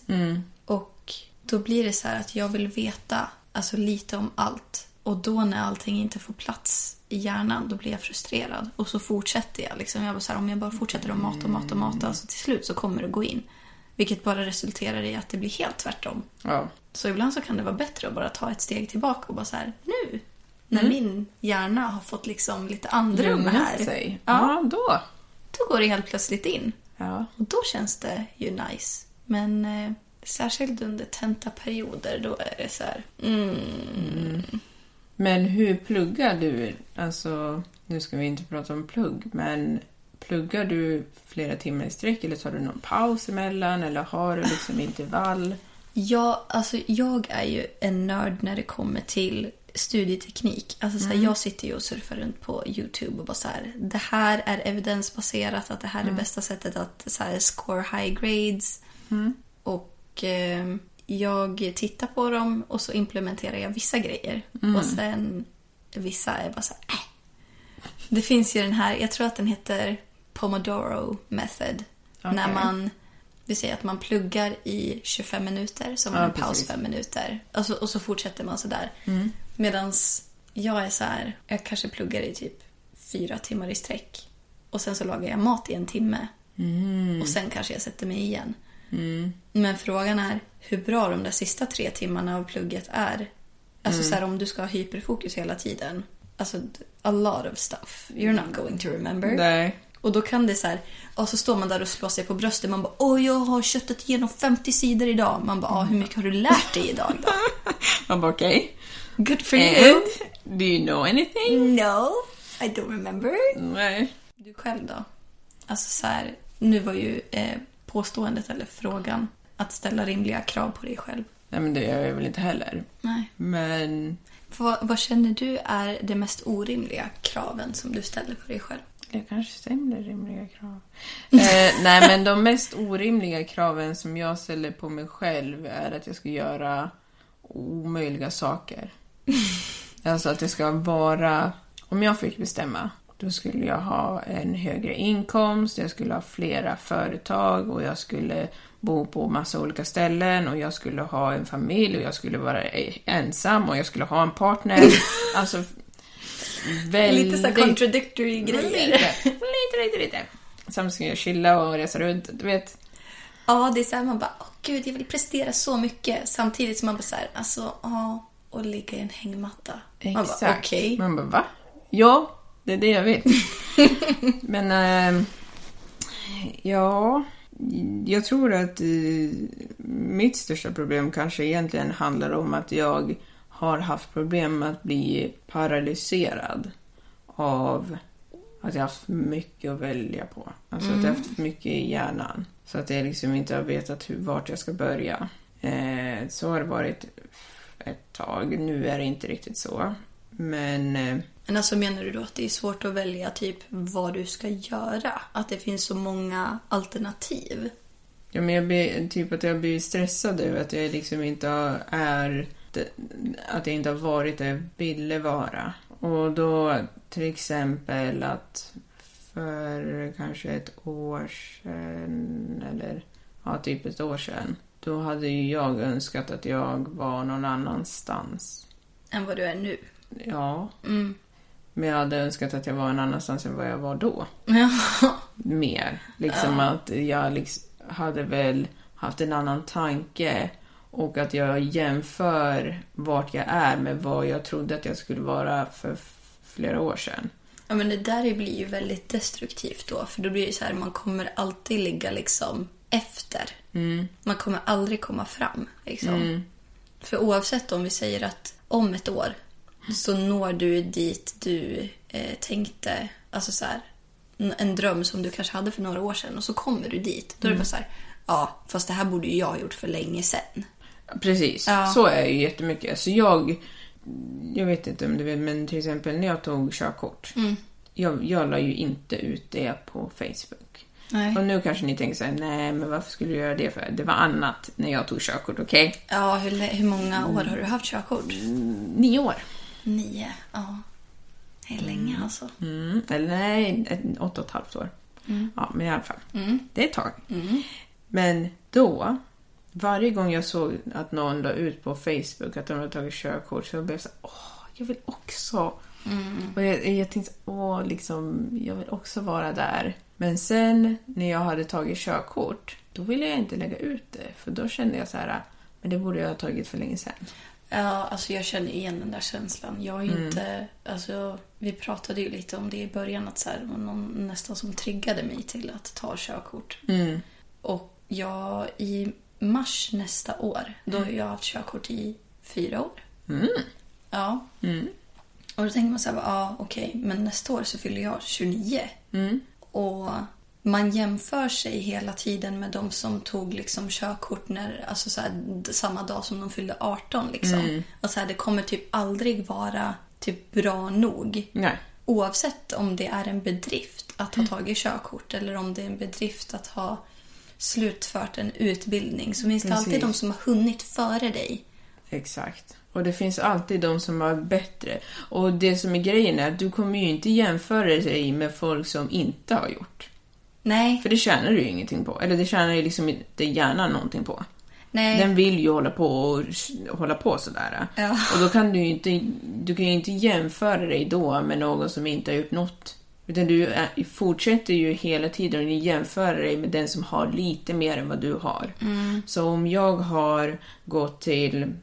Och då blir det så här att jag vill veta alltså, lite om allt. Och då när allting inte får plats i hjärnan, då blir jag frustrerad. Och så fortsätter jag. Liksom. Jag bara så här, om jag bara fortsätter att mata och mata och mata, så till slut så kommer det gå in. Vilket bara resulterar i att det blir helt tvärtom. Ja. Så ibland så kan det vara bättre att bara ta ett steg tillbaka och bara så här, nu, när min hjärna har fått liksom lite andrum här, sig. Ja. Ja, då. då går det helt plötsligt in. Ja. Och då känns det ju nice. Men eh, särskilt under tentaperioder, då är det så här, mm, Men hur pluggar du? Alltså, nu ska vi inte prata om plugg, men pluggar du flera timmar i sträck eller tar du någon paus emellan eller har du liksom intervall? Ja, alltså jag är ju en nörd när det kommer till studieteknik. Alltså så här, Jag sitter ju och surfar runt på YouTube och bara så här, det här är evidensbaserat, att det här är det bästa sättet att så här, score high grades. Och eh, jag tittar på dem och så implementerar jag vissa grejer. Och sen vissa är bara så här, äh. Det finns ju den här, jag tror att den heter Pomodoro method. När Okej. man, vi säger att man pluggar i 25 minuter, så har man Ja, en paus precis. 5 minuter. Alltså, och så fortsätter man sådär. Medan jag är så här, jag kanske pluggar i typ fyra timmar i sträck. Och sen så lagar jag mat i en timme. Och sen kanske jag sätter mig igen. Men frågan är hur bra de där sista tre timmarna av plugget är. Alltså så här, om du ska ha hyperfokus hela tiden. Alltså a lot of stuff you're not going to remember. Nej. Och då kan det så här, och så står man där och slår sig på bröstet. Man bara, åh jag har köttat igenom 50 sidor idag. Man bara, hur mycket har du lärt dig idag då? Man bara okej. Good for you. And? Do you know anything? No, I don't remember. Nej. Du själv då? Alltså så här, nu var ju eh, påståendet eller frågan att ställa rimliga krav på dig själv. Nej, men det gör jag väl inte heller. Nej. Men Vad, vad känner du är de mest orimliga kraven som du ställer på dig själv? jag kanske stämmer rimliga krav. eh, nej, men de mest orimliga kraven som jag ställer på mig själv är att jag ska göra omöjliga saker. alltså att det ska vara... Om jag fick bestämma, då skulle jag ha en högre inkomst, jag skulle ha flera företag och jag skulle bo på massa olika ställen och jag skulle ha en familj och jag skulle vara eh, ensam och jag skulle ha en partner. alltså väldigt... Lite så contradictory grejer. Lite, lite, lite, lite. Samtidigt ska jag chilla och resa runt, du vet. Ja, det är så här man bara, åh gud, jag vill prestera så mycket. Samtidigt som man bara så här, alltså, ja, och ligga i en hängmatta. Man bara, Exakt. okej. Man bara, va? Ja, det är det jag vill. Men, ehm, ja, jag tror att eh, mitt största problem kanske egentligen handlar om att jag har haft problem med att bli paralyserad av att jag har haft mycket att välja på. Alltså att jag har haft mycket i hjärnan. Så att jag liksom inte har vetat hur, vart jag ska börja. Eh, så har det varit ett tag. Nu är det inte riktigt så. Men eh, Men alltså menar du då att det är svårt att välja typ vad du ska göra? Att det finns så många alternativ? Ja, men jag blir, typ att jag blir stressad över att jag liksom inte är... Att jag inte har varit där jag ville vara. Och då till exempel att för kanske ett år sedan, eller ja, typ ett år sedan, då hade ju jag önskat att jag var någon annanstans. Än vad du är nu? Ja, Mm. men jag hade önskat att jag var en annanstans än vad jag var då. Ja. mer. Liksom att jag liksom hade väl haft en annan tanke och att jag jämför vart jag är med vad jag trodde att jag skulle vara för flera år sedan. Ja men det där blir ju väldigt destruktivt då. För då blir det så här, man kommer alltid ligga liksom efter. Man kommer aldrig komma fram. Liksom. För oavsett om vi säger att om ett år så når du dit du eh, tänkte, alltså så här, en- dröm som du kanske hade för några år sedan och så kommer du dit. Då är det bara så här, ja fast det här borde ju jag ha gjort för länge sedan. Precis, Ja. så är ju jättemycket. Så jag, jag vet inte om du vet, men till exempel när jag tog körkort. Jag, jag la ju inte ut det på Facebook. Nej. Och nu kanske ni tänker så här, nej men varför skulle du göra det för? Det var annat när jag tog körkort, okej? Ja, hur, hur många år har du haft körkort? Nio år. Nio, ja. Det är länge alltså. Mm, eller nej, åtta och ett halvt år. Ja, men i alla fall. Det är ett tag. Men då, varje gång jag såg att någon la ut på Facebook att de hade tagit körkort så blev jag så här, åh, jag vill också. Och jag, jag tänkte, åh, liksom, jag vill också vara där. Men sen när jag hade tagit körkort, då ville jag inte lägga ut det. För då kände jag så här, men det borde jag ha tagit för länge sedan. Ja, alltså jag känner igen den där känslan. Jag är ju inte, alltså, vi pratade ju lite om det i början, att så här, någon nästan som triggade mig till att ta körkort. Och jag, i mars nästa år, då har jag haft körkort i fyra år. Ja. Och då tänker man så här, ja okej, men nästa år så fyller jag 29. Och man jämför sig hela tiden med de som tog liksom körkort när, alltså så här, samma dag som de fyllde 18. Liksom. Och så här, det kommer typ aldrig vara typ bra nog. Nej. Oavsett om det är en bedrift att Mm. ha tagit körkort eller om det är en bedrift att ha slutfört en utbildning så finns det alltid Precis. de som har hunnit före dig. Exakt. Och det finns alltid de som har bättre. Och det som är grejen är att du kommer ju inte jämföra dig med folk som inte har gjort. Nej, För det tjänar du ju ingenting på. Eller det tjänar ju liksom inte hjärnan någonting på. nej. Den vill ju hålla på och hålla på sådär. Ja. Och då kan du ju inte, du kan inte jämföra dig då med någon som inte har gjort något. Utan du är, fortsätter ju hela tiden att jämföra dig med den som har lite mer än vad du har. Så om jag har gått till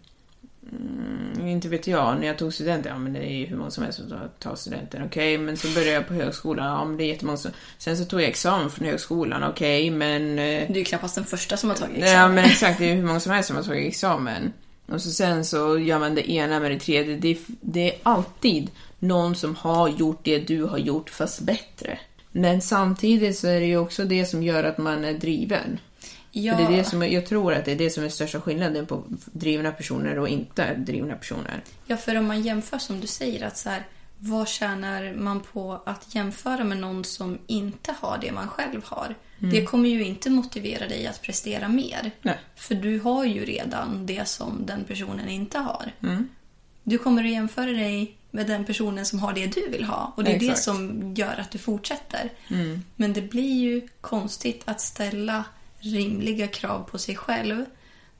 Mm, inte vet jag, när jag tog studenten, ja men det är ju hur många som helst som tar studenten, okej, men så började jag på högskolan, ja men det är jättemånga som... Sen så tog jag examen från högskolan, okej, men... eh, Du är knappast den första som har tagit Ja examen. men exakt, det är hur många som helst som har tagit examen. Och så sen så gör man det ena med det tredje. Det är, det är alltid någon som har gjort det du har gjort fast bättre. Men samtidigt så är det ju också det som gör att man är driven. Ja, För det är det som, jag tror att det är det som är största skillnaden på drivna personer och inte drivna personer. ja, för om man jämför som du säger att så här, vad tjänar man på att jämföra med någon som inte har det man själv har? Det kommer ju inte motivera dig att prestera mer. Nej. För du har ju redan det som den personen inte har. Du kommer att jämföra dig med den personen som har det du vill ha. Och det är det Exakt. som gör att du fortsätter. Men det blir ju konstigt att ställa rimliga krav på sig själv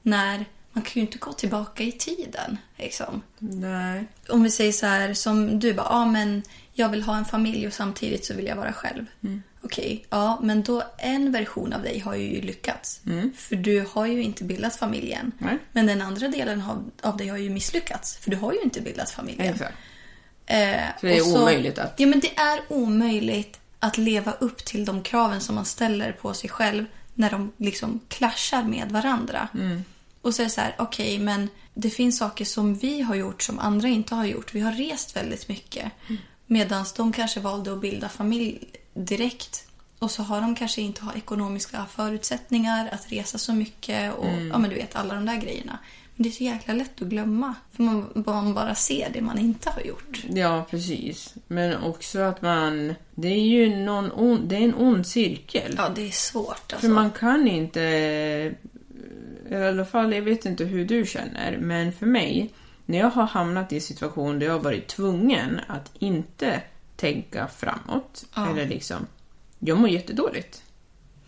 när man kan ju inte gå tillbaka i tiden. Liksom. Nej. Om vi säger så här som du bara, ja men jag vill ha en familj och samtidigt så vill jag vara själv. Okej, ja men då en version av dig har ju lyckats. För du har ju inte bildat familjen. Nej. Men den andra delen av, dig har ju misslyckats. För du har ju inte bildat familjen. Exakt. Eh, Så det är omöjligt att- Ja, men det är omöjligt att leva upp till de kraven som man ställer på sig själv när de liksom clashar med varandra. Mm. Och så är det så här, okej, men det finns saker som vi har gjort som andra inte har gjort. Vi har rest väldigt mycket. Mm. Medan de kanske valde att bilda familj direkt. Och så har de kanske inte har ekonomiska förutsättningar att resa så mycket och Mm. ja, men du vet alla de där grejerna. Det är så jäkla lätt att glömma. För man, bara ser det man inte har gjort. Ja, precis. Men också att man... Det är ju någon on, det är en ond cirkel. Ja, det är svårt För alltså. man kan inte... I alla fall, jag vet inte hur du känner, men för mig, när jag har hamnat i en situation där jag har varit tvungen att inte tänka framåt, eller liksom... Jag mår jättedåligt.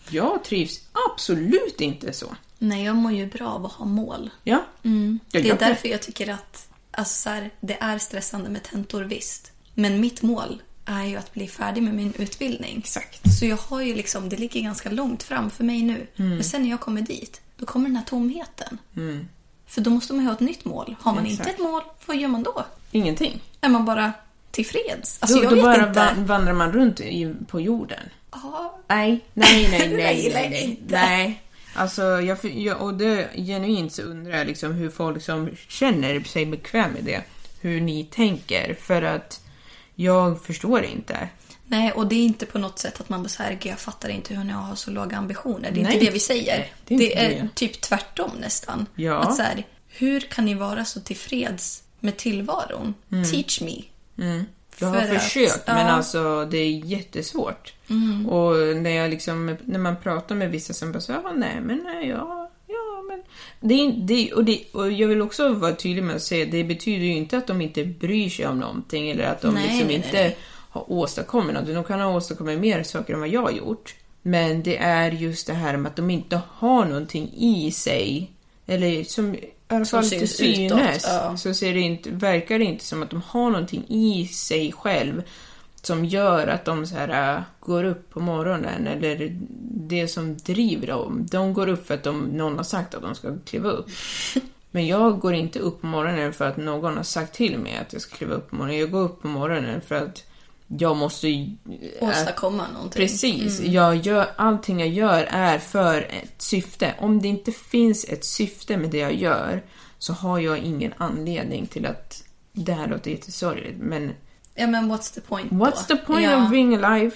Jag trivs absolut inte så. Nej, jag mår ju bra av att ha mål. Ja. Mm. Det är därför jag tycker att alltså, så här, det är stressande med tentor, visst. Men mitt mål är ju att bli färdig med min utbildning. Exakt. Så jag har ju liksom, det ligger ganska långt fram för mig nu. Men sen när jag kommer dit, då kommer den här tomheten. För då måste man ju ha ett nytt mål. Har man inte Exakt. ett mål, vad gör man då? Ingenting. Är man bara tillfreds? Alltså då jag då vet bara inte. va- vandrar man runt i, på jorden. Ja, Nej, nej, nej, nej, nej, nej. nej. Alltså, jag, jag, och det genuint så undrar jag liksom hur folk som känner sig bekväm med det, hur ni tänker. För att jag förstår inte. Nej, och det är inte på något sätt att man bara så här, "Gud, jag fattar inte hur ni har så låga ambitioner. Det är Nej. inte det vi säger. Det det är, är inte det. typ tvärtom nästan. Ja. Att så här, hur kan ni vara så tillfreds med tillvaron? Teach me. Jag har För att- försökt, men ja. Mm. alltså det är jättesvårt. Och när jag liksom, när man pratar med vissa som bara så, ja, nej, men nej, ja, ja, men... Det det, och, det, och jag vill också vara tydlig med att säga, det betyder ju inte att de inte bryr sig om någonting eller att de Nej, liksom nej, inte nej. har åstadkommit något. De kan ha åstadkommit mer saker än vad jag har gjort. Men det är just det här med att de inte har någonting i sig, eller som i alla fall till synes, ja. så ser det inte, verkar det inte som att de har någonting i sig själv som gör att de så här, äh, går upp på morgonen eller det som driver dem. De går upp för att de, någon har sagt att de ska kliva upp. Men jag går inte upp på morgonen för att någon har sagt till mig att jag ska kliva upp på morgonen. Jag går upp på morgonen för att jag måste... ju- äh, Åstadkomma någonting. Precis. Jag gör, allting jag gör är för ett syfte. Om det inte finns ett syfte med det jag gör så har jag ingen anledning till att det här låter jättesorgligt, men Ja men what's the point what's då? the point ja, of being alive?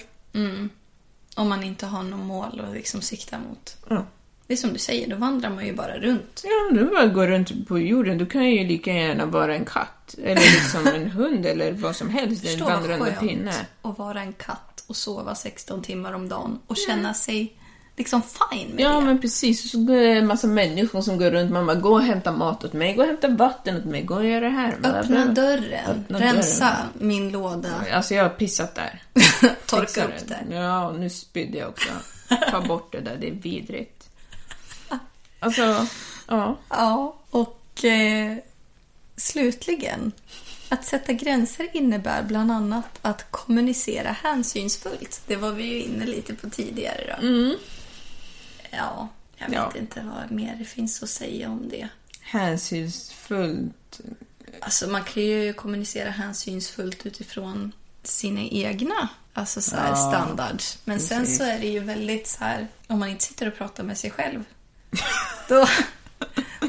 Om man inte har något mål att liksom sikta mot. Ja. Det är som du säger, då vandrar man ju bara runt. Ja, du bara går runt på jorden. Du kan ju lika gärna vara en katt. Eller liksom en hund eller vad som helst. En vandrande pinne. att vara en katt och sova 16 timmar om dagen och känna sig liksom fine med Ja, det. men precis. Och så går det en massa människor som går runt. Bara, gå och hämta mat åt mig. Gå och hämta vatten åt mig. Gå och gör det här. Öppna dörren, Öppna rensa dörren. min låda, Alltså, jag har pissat där. torka upp det. Ja, och nu spydde jag också. Ta bort det där, det är vidrigt. Alltså, ja. Ja, och eh, slutligen. Att sätta gränser innebär bland annat att kommunicera hänsynsfullt. Det var vi ju inne lite på tidigare då. Ja, jag vet Ja. inte vad mer det finns att säga om det. Hänsynsfullt. Alltså man kan ju kommunicera hänsynsfullt utifrån sina egna alltså så här, Ja, standards. Men sen precis. så är det ju väldigt så här, om man inte sitter och pratar med sig själv, då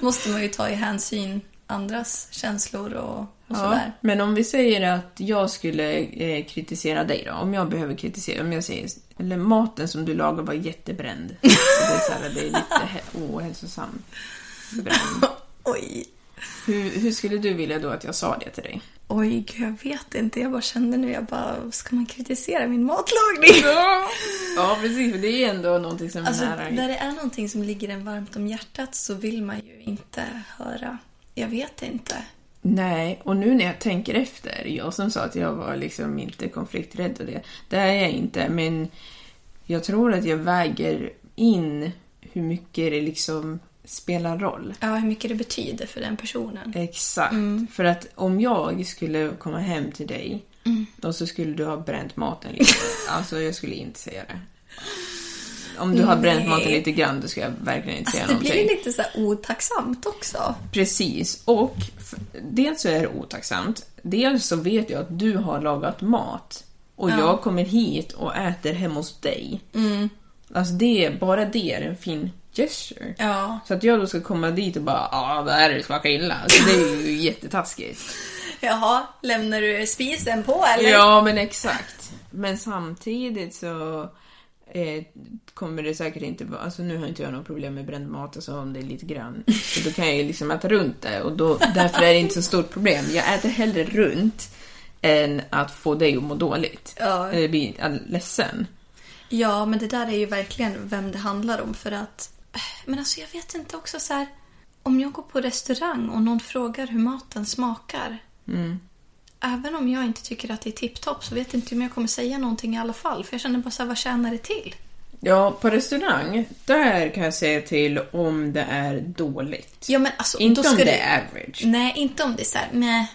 måste man ju ta i hänsyn andras känslor och, och Ja, sådär. men om vi säger att jag skulle eh, kritisera dig då, om jag behöver kritisera, om jag säger eller maten som du lagar var jättebränd. Det, är så här, det är lite he- ohälsosam bränd. Oj. Hur, hur skulle du vilja då att jag sa det till dig? Oj, jag vet inte. Jag bara kände nu, jag bara, ska man kritisera min matlagning? Ja, precis, för det är ändå någonting som Alltså, är nära. när det är någonting som ligger en varmt om hjärtat så vill man ju inte höra. Jag vet inte. Nej, och nu när jag tänker efter, jag som sa att jag var liksom inte konflikträdd och det, det är jag inte, men jag tror att jag väger in hur mycket det liksom spelar roll. Ja, hur mycket det betyder för den personen. Exakt. För att om jag skulle komma hem till dig och så skulle du ha bränt maten lite. alltså jag skulle inte säga det. Om du har bränt Nej. maten lite grann, då ska jag verkligen inte säga Alltså, det någonting. blir lite så här otacksamt också. Precis. Och dels så är det otacksamt. Dels så vet jag att du har lagat mat. Och jag kommer hit och äter hemma hos dig. Alltså det, bara det är en fin gesture. Ja. Så att jag då ska komma dit och bara ja, det här smakar illa. Alltså det är ju jättetaskigt. Jaha, lämnar du spisen på eller? Ja, men exakt. Men samtidigt så eh, kommer det säkert inte vara... Alltså nu har inte jag något problem med bränd mat, alltså om det är lite grann. Så då kan jag ju liksom äta runt det och då, därför är det inte så stort problem. Jag äter hellre runt än att få dig att må dåligt. Ja. Eller bli ledsen. Ja, men det där är ju verkligen vem det handlar om för att... Men alltså jag vet inte också så här... Om jag går på restaurang och någon frågar hur maten smakar. Även om jag inte tycker att det är tipptopp så vet jag inte om jag kommer säga någonting i alla fall. För jag känner bara så här, vad tjänar det till? Ja, på restaurang, där kan jag säga till om det är dåligt. Ja, men alltså, inte om det du- är average. Nej, inte om det är så här, nej.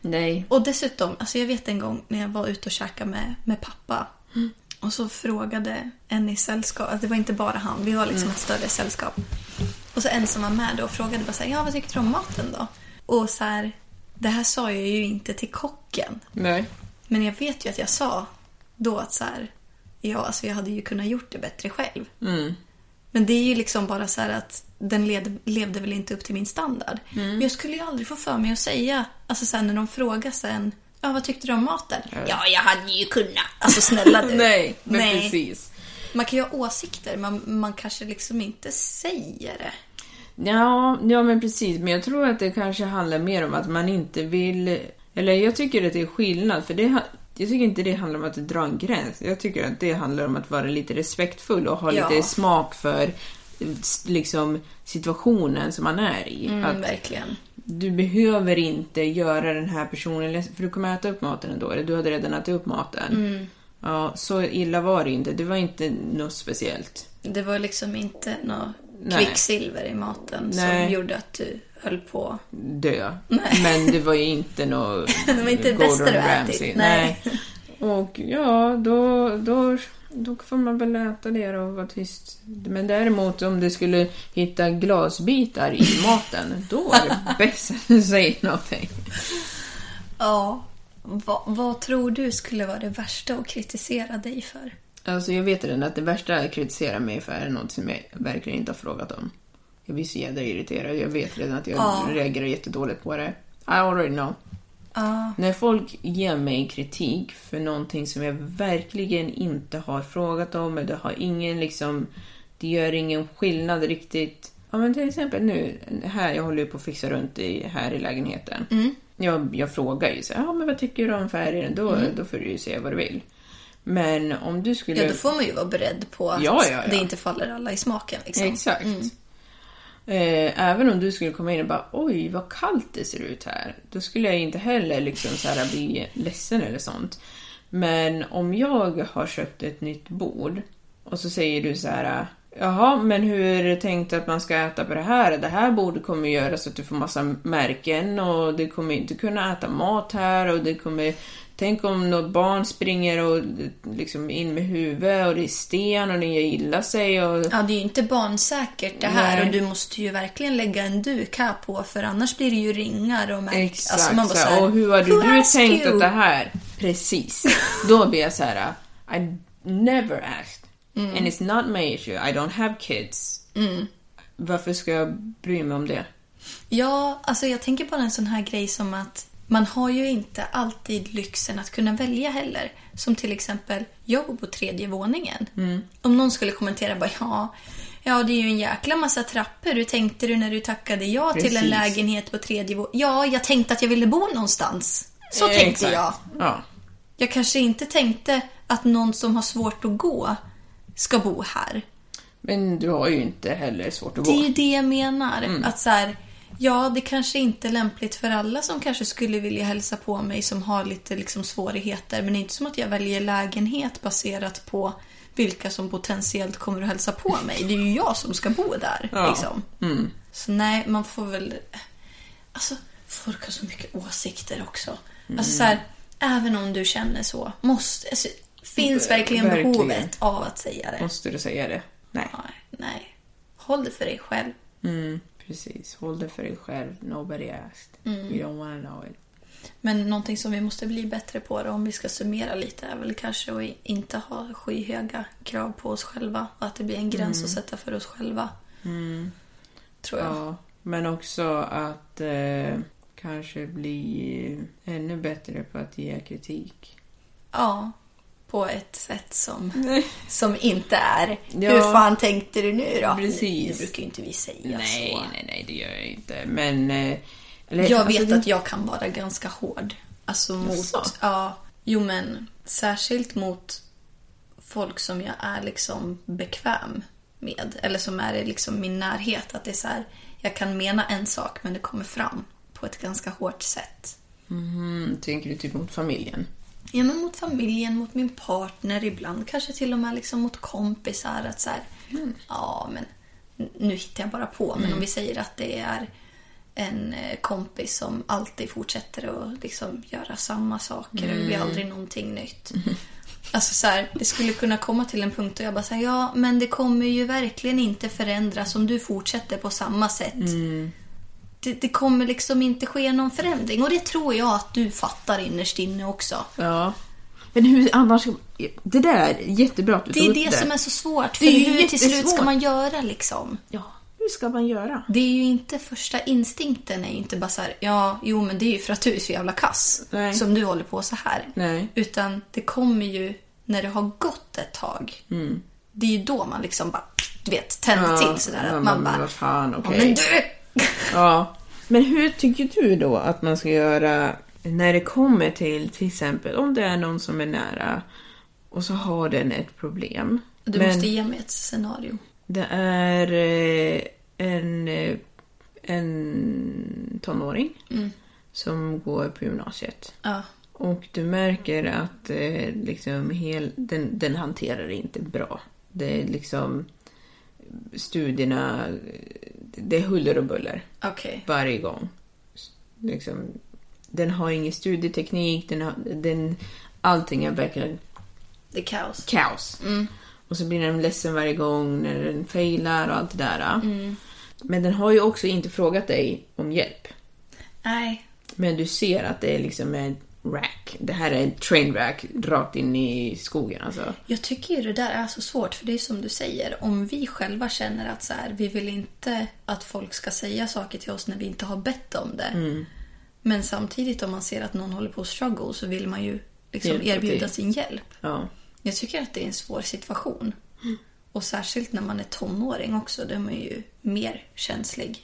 Nej. Och dessutom, alltså jag vet en gång när jag var ute och käkade med, med pappa. Och så frågade en i sällskap, alltså det var inte bara han, vi var liksom ett större sällskap. Och så en som var med då frågade bara så här, ja vad tyckte du om maten då? Och så här, det här sa jag ju inte till kocken. Nej. Men jag vet ju att jag sa då att så här, ja alltså jag hade ju kunnat gjort det bättre själv. Men det är ju liksom bara så här att den led, levde väl inte upp till min standard. Men jag skulle ju aldrig få för mig att säga, alltså sen när de frågar sen, ja vad tyckte du om maten? Ja, jag hade ju kunnat. Alltså snälla du. Nej, men Nej. precis. Man kan ju ha åsikter, men man kanske liksom inte säger det. Ja, ja, men precis. Men jag tror att det kanske handlar mer om att man inte vill... Eller jag tycker att det är skillnad, för det, jag tycker inte det handlar om att dra en gräns. Jag tycker att det handlar om att vara lite respektfull och ha Ja. lite smak för liksom situationen som man är i. Mm, att verkligen. Du behöver inte göra den här personen för du kommer äta upp maten ändå, eller du hade redan ätit upp maten. Mm. Ja, så illa var det inte. Det var inte något speciellt. Det var liksom inte något Nej. kvicksilver i maten Nej. som gjorde att du höll på. dö. Nej. Men det var ju inte något Det var inte det bästa du ätit. Nej. Och ja, då, då, då får man väl äta det då och vara tyst. Men däremot om du skulle hitta glasbitar i maten, då är det bäst att du säger någonting. Ja. Vad, vad tror du skulle vara det värsta att kritisera dig för? Alltså jag vet redan att det värsta att kritisera mig för är något som jag verkligen inte har frågat om. Jag blir så jävla irriterad. Jag vet redan att jag Ja. reagerar jättedåligt på det. I already know. När folk ger mig kritik för någonting som jag verkligen inte har frågat om eller har ingen liksom... Det gör ingen skillnad riktigt. Ja men till exempel nu, här, jag håller på att fixa runt i, här i lägenheten. Jag, jag frågar ju så här, ja men vad tycker du om färgen? Då, då får du ju säga vad du vill. Men om du skulle... Ja, då får man ju vara beredd på att Ja, ja, ja. det inte faller alla i smaken. Liksom. Exakt. Eh, även om du skulle komma in och bara oj vad kallt det ser ut här. Då skulle jag inte heller liksom så här bli ledsen eller sånt. Men om jag har köpt ett nytt bord och så säger du så här Jaha, men hur är det tänkt att man ska äta på det här? Det här bordet kommer göra så att du får massa märken och du kommer inte kunna äta mat här och det kommer Tänk om något barn springer och liksom in med huvudet och det är sten och den gör illa sig och... Ja, det är ju inte barnsäkert det här Nej. och du måste ju verkligen lägga en duk här på för annars blir det ju ringar och märk. Exakt. Alltså, man bara så här, och hur hade "Who du tänkt you?" att det här... Precis. Då blir jag så här. I never asked. Mm. And it's not my issue. I don't have kids. Varför ska jag bry mig om det? Ja, alltså jag tänker på en sån här grej som att man har ju inte alltid lyxen att kunna välja heller. Som till exempel, jag bor på tredje våningen. Om någon skulle kommentera bara ja, ja det är ju en jäkla massa trappor. Hur tänkte du när du tackade ja till en Precis. lägenhet på tredje våningen? Ja, jag tänkte att jag ville bo någonstans. Så Eh, tänkte exakt. jag. Ja. Jag kanske inte tänkte att någon som har svårt att gå ska bo här. Men du har ju inte heller svårt att Det är gå. ju det jag menar. Mm. Att så här, ja, det kanske inte är lämpligt för alla som kanske skulle vilja hälsa på mig som har lite liksom svårigheter. Men det är inte som att jag väljer lägenhet baserat på vilka som potentiellt kommer att hälsa på mig. Det är ju jag som ska bo där. Ja. Mm. Liksom. Så nej, man får väl... Alltså, folk har så mycket åsikter också. Mm. Alltså så här, även om du känner så, måste... Alltså, finns Ver- verkligen, verkligen. behovet av att säga det? Måste du säga det? Nej. Nej, nej. Håll det för dig själv. Mm, precis. Håll det för dig själv. Nobody asked. Mm. You don't wanna know it. Men någonting som vi måste bli bättre på då, om vi ska summera lite är väl kanske att inte ha skyhöga krav på oss själva. Och att det blir en gräns att sätta för oss själva. Tror jag. Ja, men också att eh, kanske bli ännu bättre på att ge kritik. Ja. På ett sätt som, som inte är Ja. Hur fan tänkte du nu då? Precis. Det brukar ju inte vi säga nej, så. nej, nej, det gör jag inte. Men... Eh, eller, Jag alltså, vet det- att jag kan vara ganska hård. Alltså mot... Jaså? Ja. Jo men särskilt mot folk som jag är liksom bekväm med. Eller som är i liksom min närhet. Att det är så här, jag kan mena en sak men det kommer fram på ett ganska hårt sätt. Mm, tänker du typ mot familjen? Ja men mot familjen, mot min partner, ibland kanske till och med liksom mot kompisar. Att så här, ja men nu hittar jag bara på. Men om vi säger att det är en eh, kompis som alltid fortsätter att liksom göra samma saker och det blir aldrig någonting nytt. Alltså så här, det skulle kunna komma till en punkt och jag bara säger ja men det kommer ju verkligen inte förändras om du fortsätter på samma sätt. Det, det kommer liksom inte ske någon förändring och det tror jag att du fattar innerst inne också. Ja. Men hur annars... Det där är jättebra att du Det är upp det som är så svårt. För Det är hur till slut ska man göra liksom? Ja, hur ska man göra? Det är ju inte första instinkten är ju inte bara så här, ja, jo men det är ju för att du är så jävla kass. Nej. Som du håller på så här. Nej. Utan det kommer ju när det har gått ett tag. Det är ju då man liksom bara, du vet, tänder till sådär. ja, Att man men bara, fan, ja, okej. men du! Ja. Men hur tycker du då att man ska göra när det kommer till till exempel om det är någon som är nära och så har den ett problem. Du men måste ge mig ett scenario. det är eh, en, en tonåring som går på gymnasiet. Ja. Och du märker att eh, liksom hel, den, den hanterar det inte bra. Det är liksom studierna, det är huller och buller Okej. varje gång. Liksom, den har ingen studieteknik, den har, den, allting är verkligen Det är kaos. kaos. Och så blir den ledsen varje gång när den failar och allt det där. Men den har ju också inte frågat dig om hjälp. Nej. Men du ser att det är liksom en rack. Det här är en train rack rakt in i skogen alltså. Jag tycker ju det där är så svårt för det är som du säger. Om vi själva känner att så här, vi vill inte att folk ska säga saker till oss när vi inte har bett om det. Men samtidigt om man ser att någon håller på att struggle så vill man ju liksom Hjälpa erbjuda till. sin hjälp. Ja. Jag tycker att det är en svår situation. Och särskilt när man är tonåring också, då är man ju mer känslig.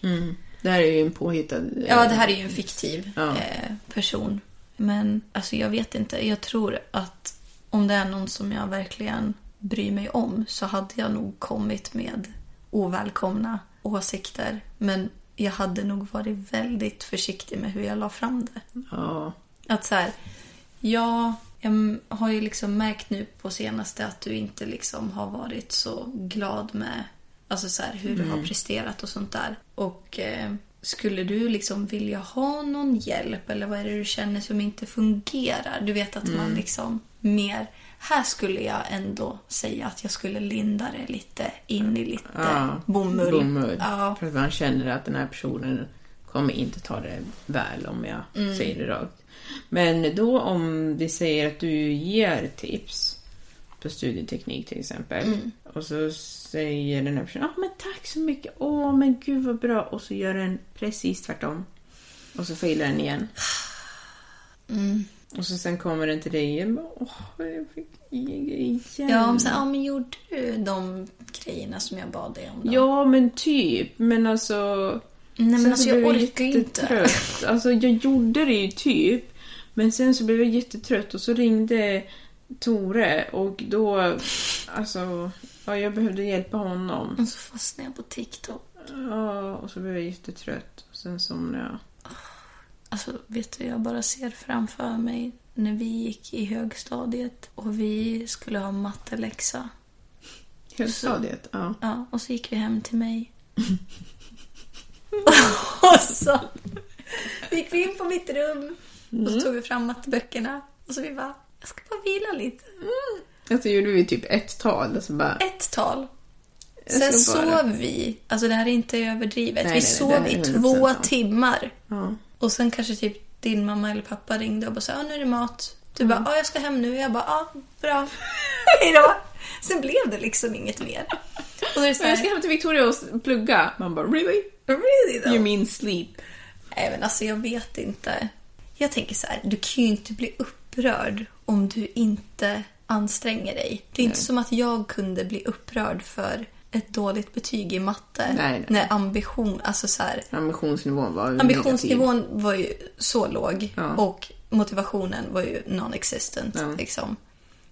Det här är ju en påhittad... eh, Ja, det här är ju en fiktiv Ja. eh, person. Men alltså jag vet inte. Jag tror att om det är någon som jag verkligen bryr mig om så hade jag nog kommit med ovälkomna åsikter. Men jag hade nog varit väldigt försiktig med hur jag la fram det. Ja. Att så här, ja, jag har ju liksom märkt nu på senaste att du inte liksom har varit så glad med alltså så här, hur du har presterat och sånt där. Och eh, skulle du liksom vilja ha någon hjälp eller vad är det du känner som inte fungerar? Du vet att man liksom mer... Här skulle jag ändå säga att jag skulle linda det lite in i lite Ja, bomull. Bomull. Ja. För att man känner att den här personen kommer inte ta det väl om jag Mm. säger det rakt. Men då om vi säger att du ger tips på studieteknik till exempel. Mm. Och så säger den här personen ah, men tack så mycket, åh men gud vad bra. Och så gör den precis tvärtom. Och så failar den igen. Mm. Och så sen kommer den till dig igen. Åh, jag fick ingen grej igen. Ja, men, så, här, ja, men gjorde du de grejerna som jag bad dig om? Då? Ja, men typ. Men alltså... Nej, men sen alltså, så jag orkar ju inte. Alltså, jag gjorde det ju typ. Men sen så blev jag jättetrött och så ringde Tore och då... Alltså... Ja, jag behövde hjälpa honom. Och så fastnade jag på TikTok. Ja, och så blev jag jättetrött. Och sen somnade jag. Alltså, vet du, jag bara ser framför mig när vi gick i högstadiet och vi skulle ha matteläxa. Högstadiet? Ja. Ja, och så gick vi hem till mig. och så gick vi in på mitt rum och så tog vi fram matteböckerna och så vi bara, jag ska bara vila lite. Alltså gjorde vi typ ett tal och så bara... Ett tal. Sen sov vi, alltså det här är inte överdrivet, Nej, vi nej, sov här i 100% två sant. timmar. Ja. Och sen kanske typ din mamma eller pappa ringde och bara sa, ja nu är det mat. Du bara, ja jag ska hem nu. Jag bara, ja bra. Hejdå. Sen blev det liksom inget mer. Och är så Jag ska här, hem till Victoria och plugga. Man bara really? really though? You mean sleep? Nej men alltså jag vet inte. Jag tänker så här, du kan ju inte bli upprörd om du inte anstränger dig. Det är inte som att jag kunde bli upprörd för ett dåligt betyg i matte. Nej, nej. När ambition, alltså så här, Ambitionsnivån var ju ambitionsnivån var ju så låg Ja. och motivationen var ju non-existent. Ja. Liksom.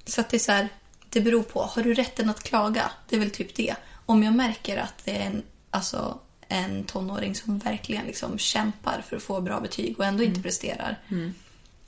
Så att det är så här, det beror på. Har du rätten att klaga? Det är väl typ det. Om jag märker att det är en, alltså, en tonåring som verkligen liksom kämpar för att få bra betyg och ändå Mm. inte presterar.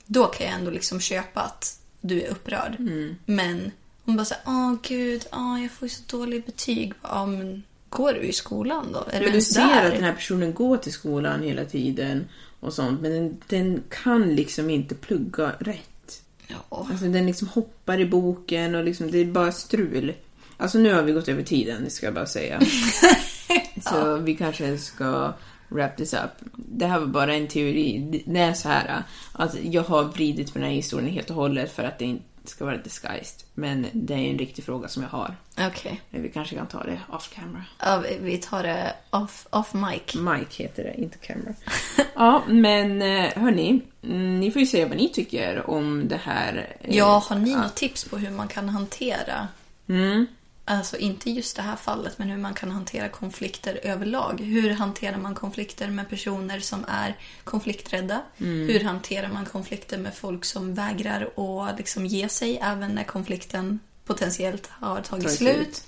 Då kan jag ändå liksom köpa att du är upprörd. Mm. Men om bara säger åh gud, åh, jag får ju så dåligt betyg. Ja, men går du i skolan då? Är Men du ser där? att den här personen går till skolan hela tiden och sånt, men den, den kan liksom inte plugga rätt. Ja. Alltså den liksom hoppar i boken och liksom, det är bara strul. Alltså nu har vi gått över tiden, det ska jag bara säga. Så vi kanske ska wrap this up. Det här var bara en teori. Det är så här att jag har vridit på den här historien helt och hållet för att det inte ska vara disguised. Men det är en riktig fråga som jag har. Okej. Men vi kanske kan ta det off camera. Ja, vi- tar det off, off mic. Mike heter det, inte camera. ja, men eh, hörni, mm, ni får ju säga vad ni tycker om det här. eh, Ja, har ni något tips på hur man kan hantera Mm. Alltså inte just det här fallet, men hur man kan hantera konflikter överlag. Hur hanterar man konflikter med personer som är konflikträdda? Mm. Hur hanterar man konflikter med folk som vägrar att liksom ge sig även när konflikten potentiellt har tagit Tagit slut? slut.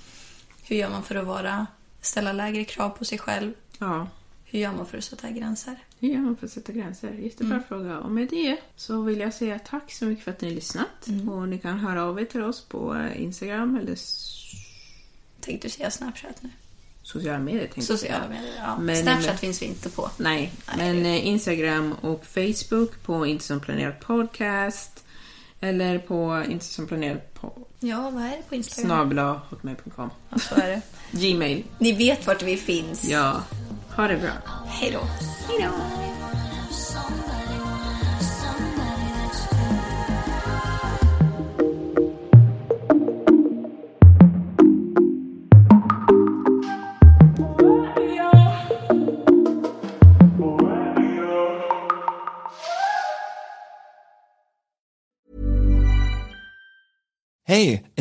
Hur gör man för att vara, ställa lägre krav på sig själv? Ja, Hur gör man för att sätta gränser? hur gör man för att sätta gränser? Jättebra fråga. Och med det så vill jag säga tack så mycket för att ni har lyssnat. Och ni kan höra av er till oss på eh, Instagram eller Tänkte du säga Snapchat nu? sociala medier. tänkte Sociala medier, ja. Men- Snapchat finns vi inte på. Nej, men eh, Instagram och Facebook på Inte som planerat podcast. Eller på Inte som planerat på Ja, vad är det på Instagram? snabla hotmail.com. Ja, så är det. Gmail. Ni vet vart vi finns. Ja, ha det bra. Hej då. Hej då!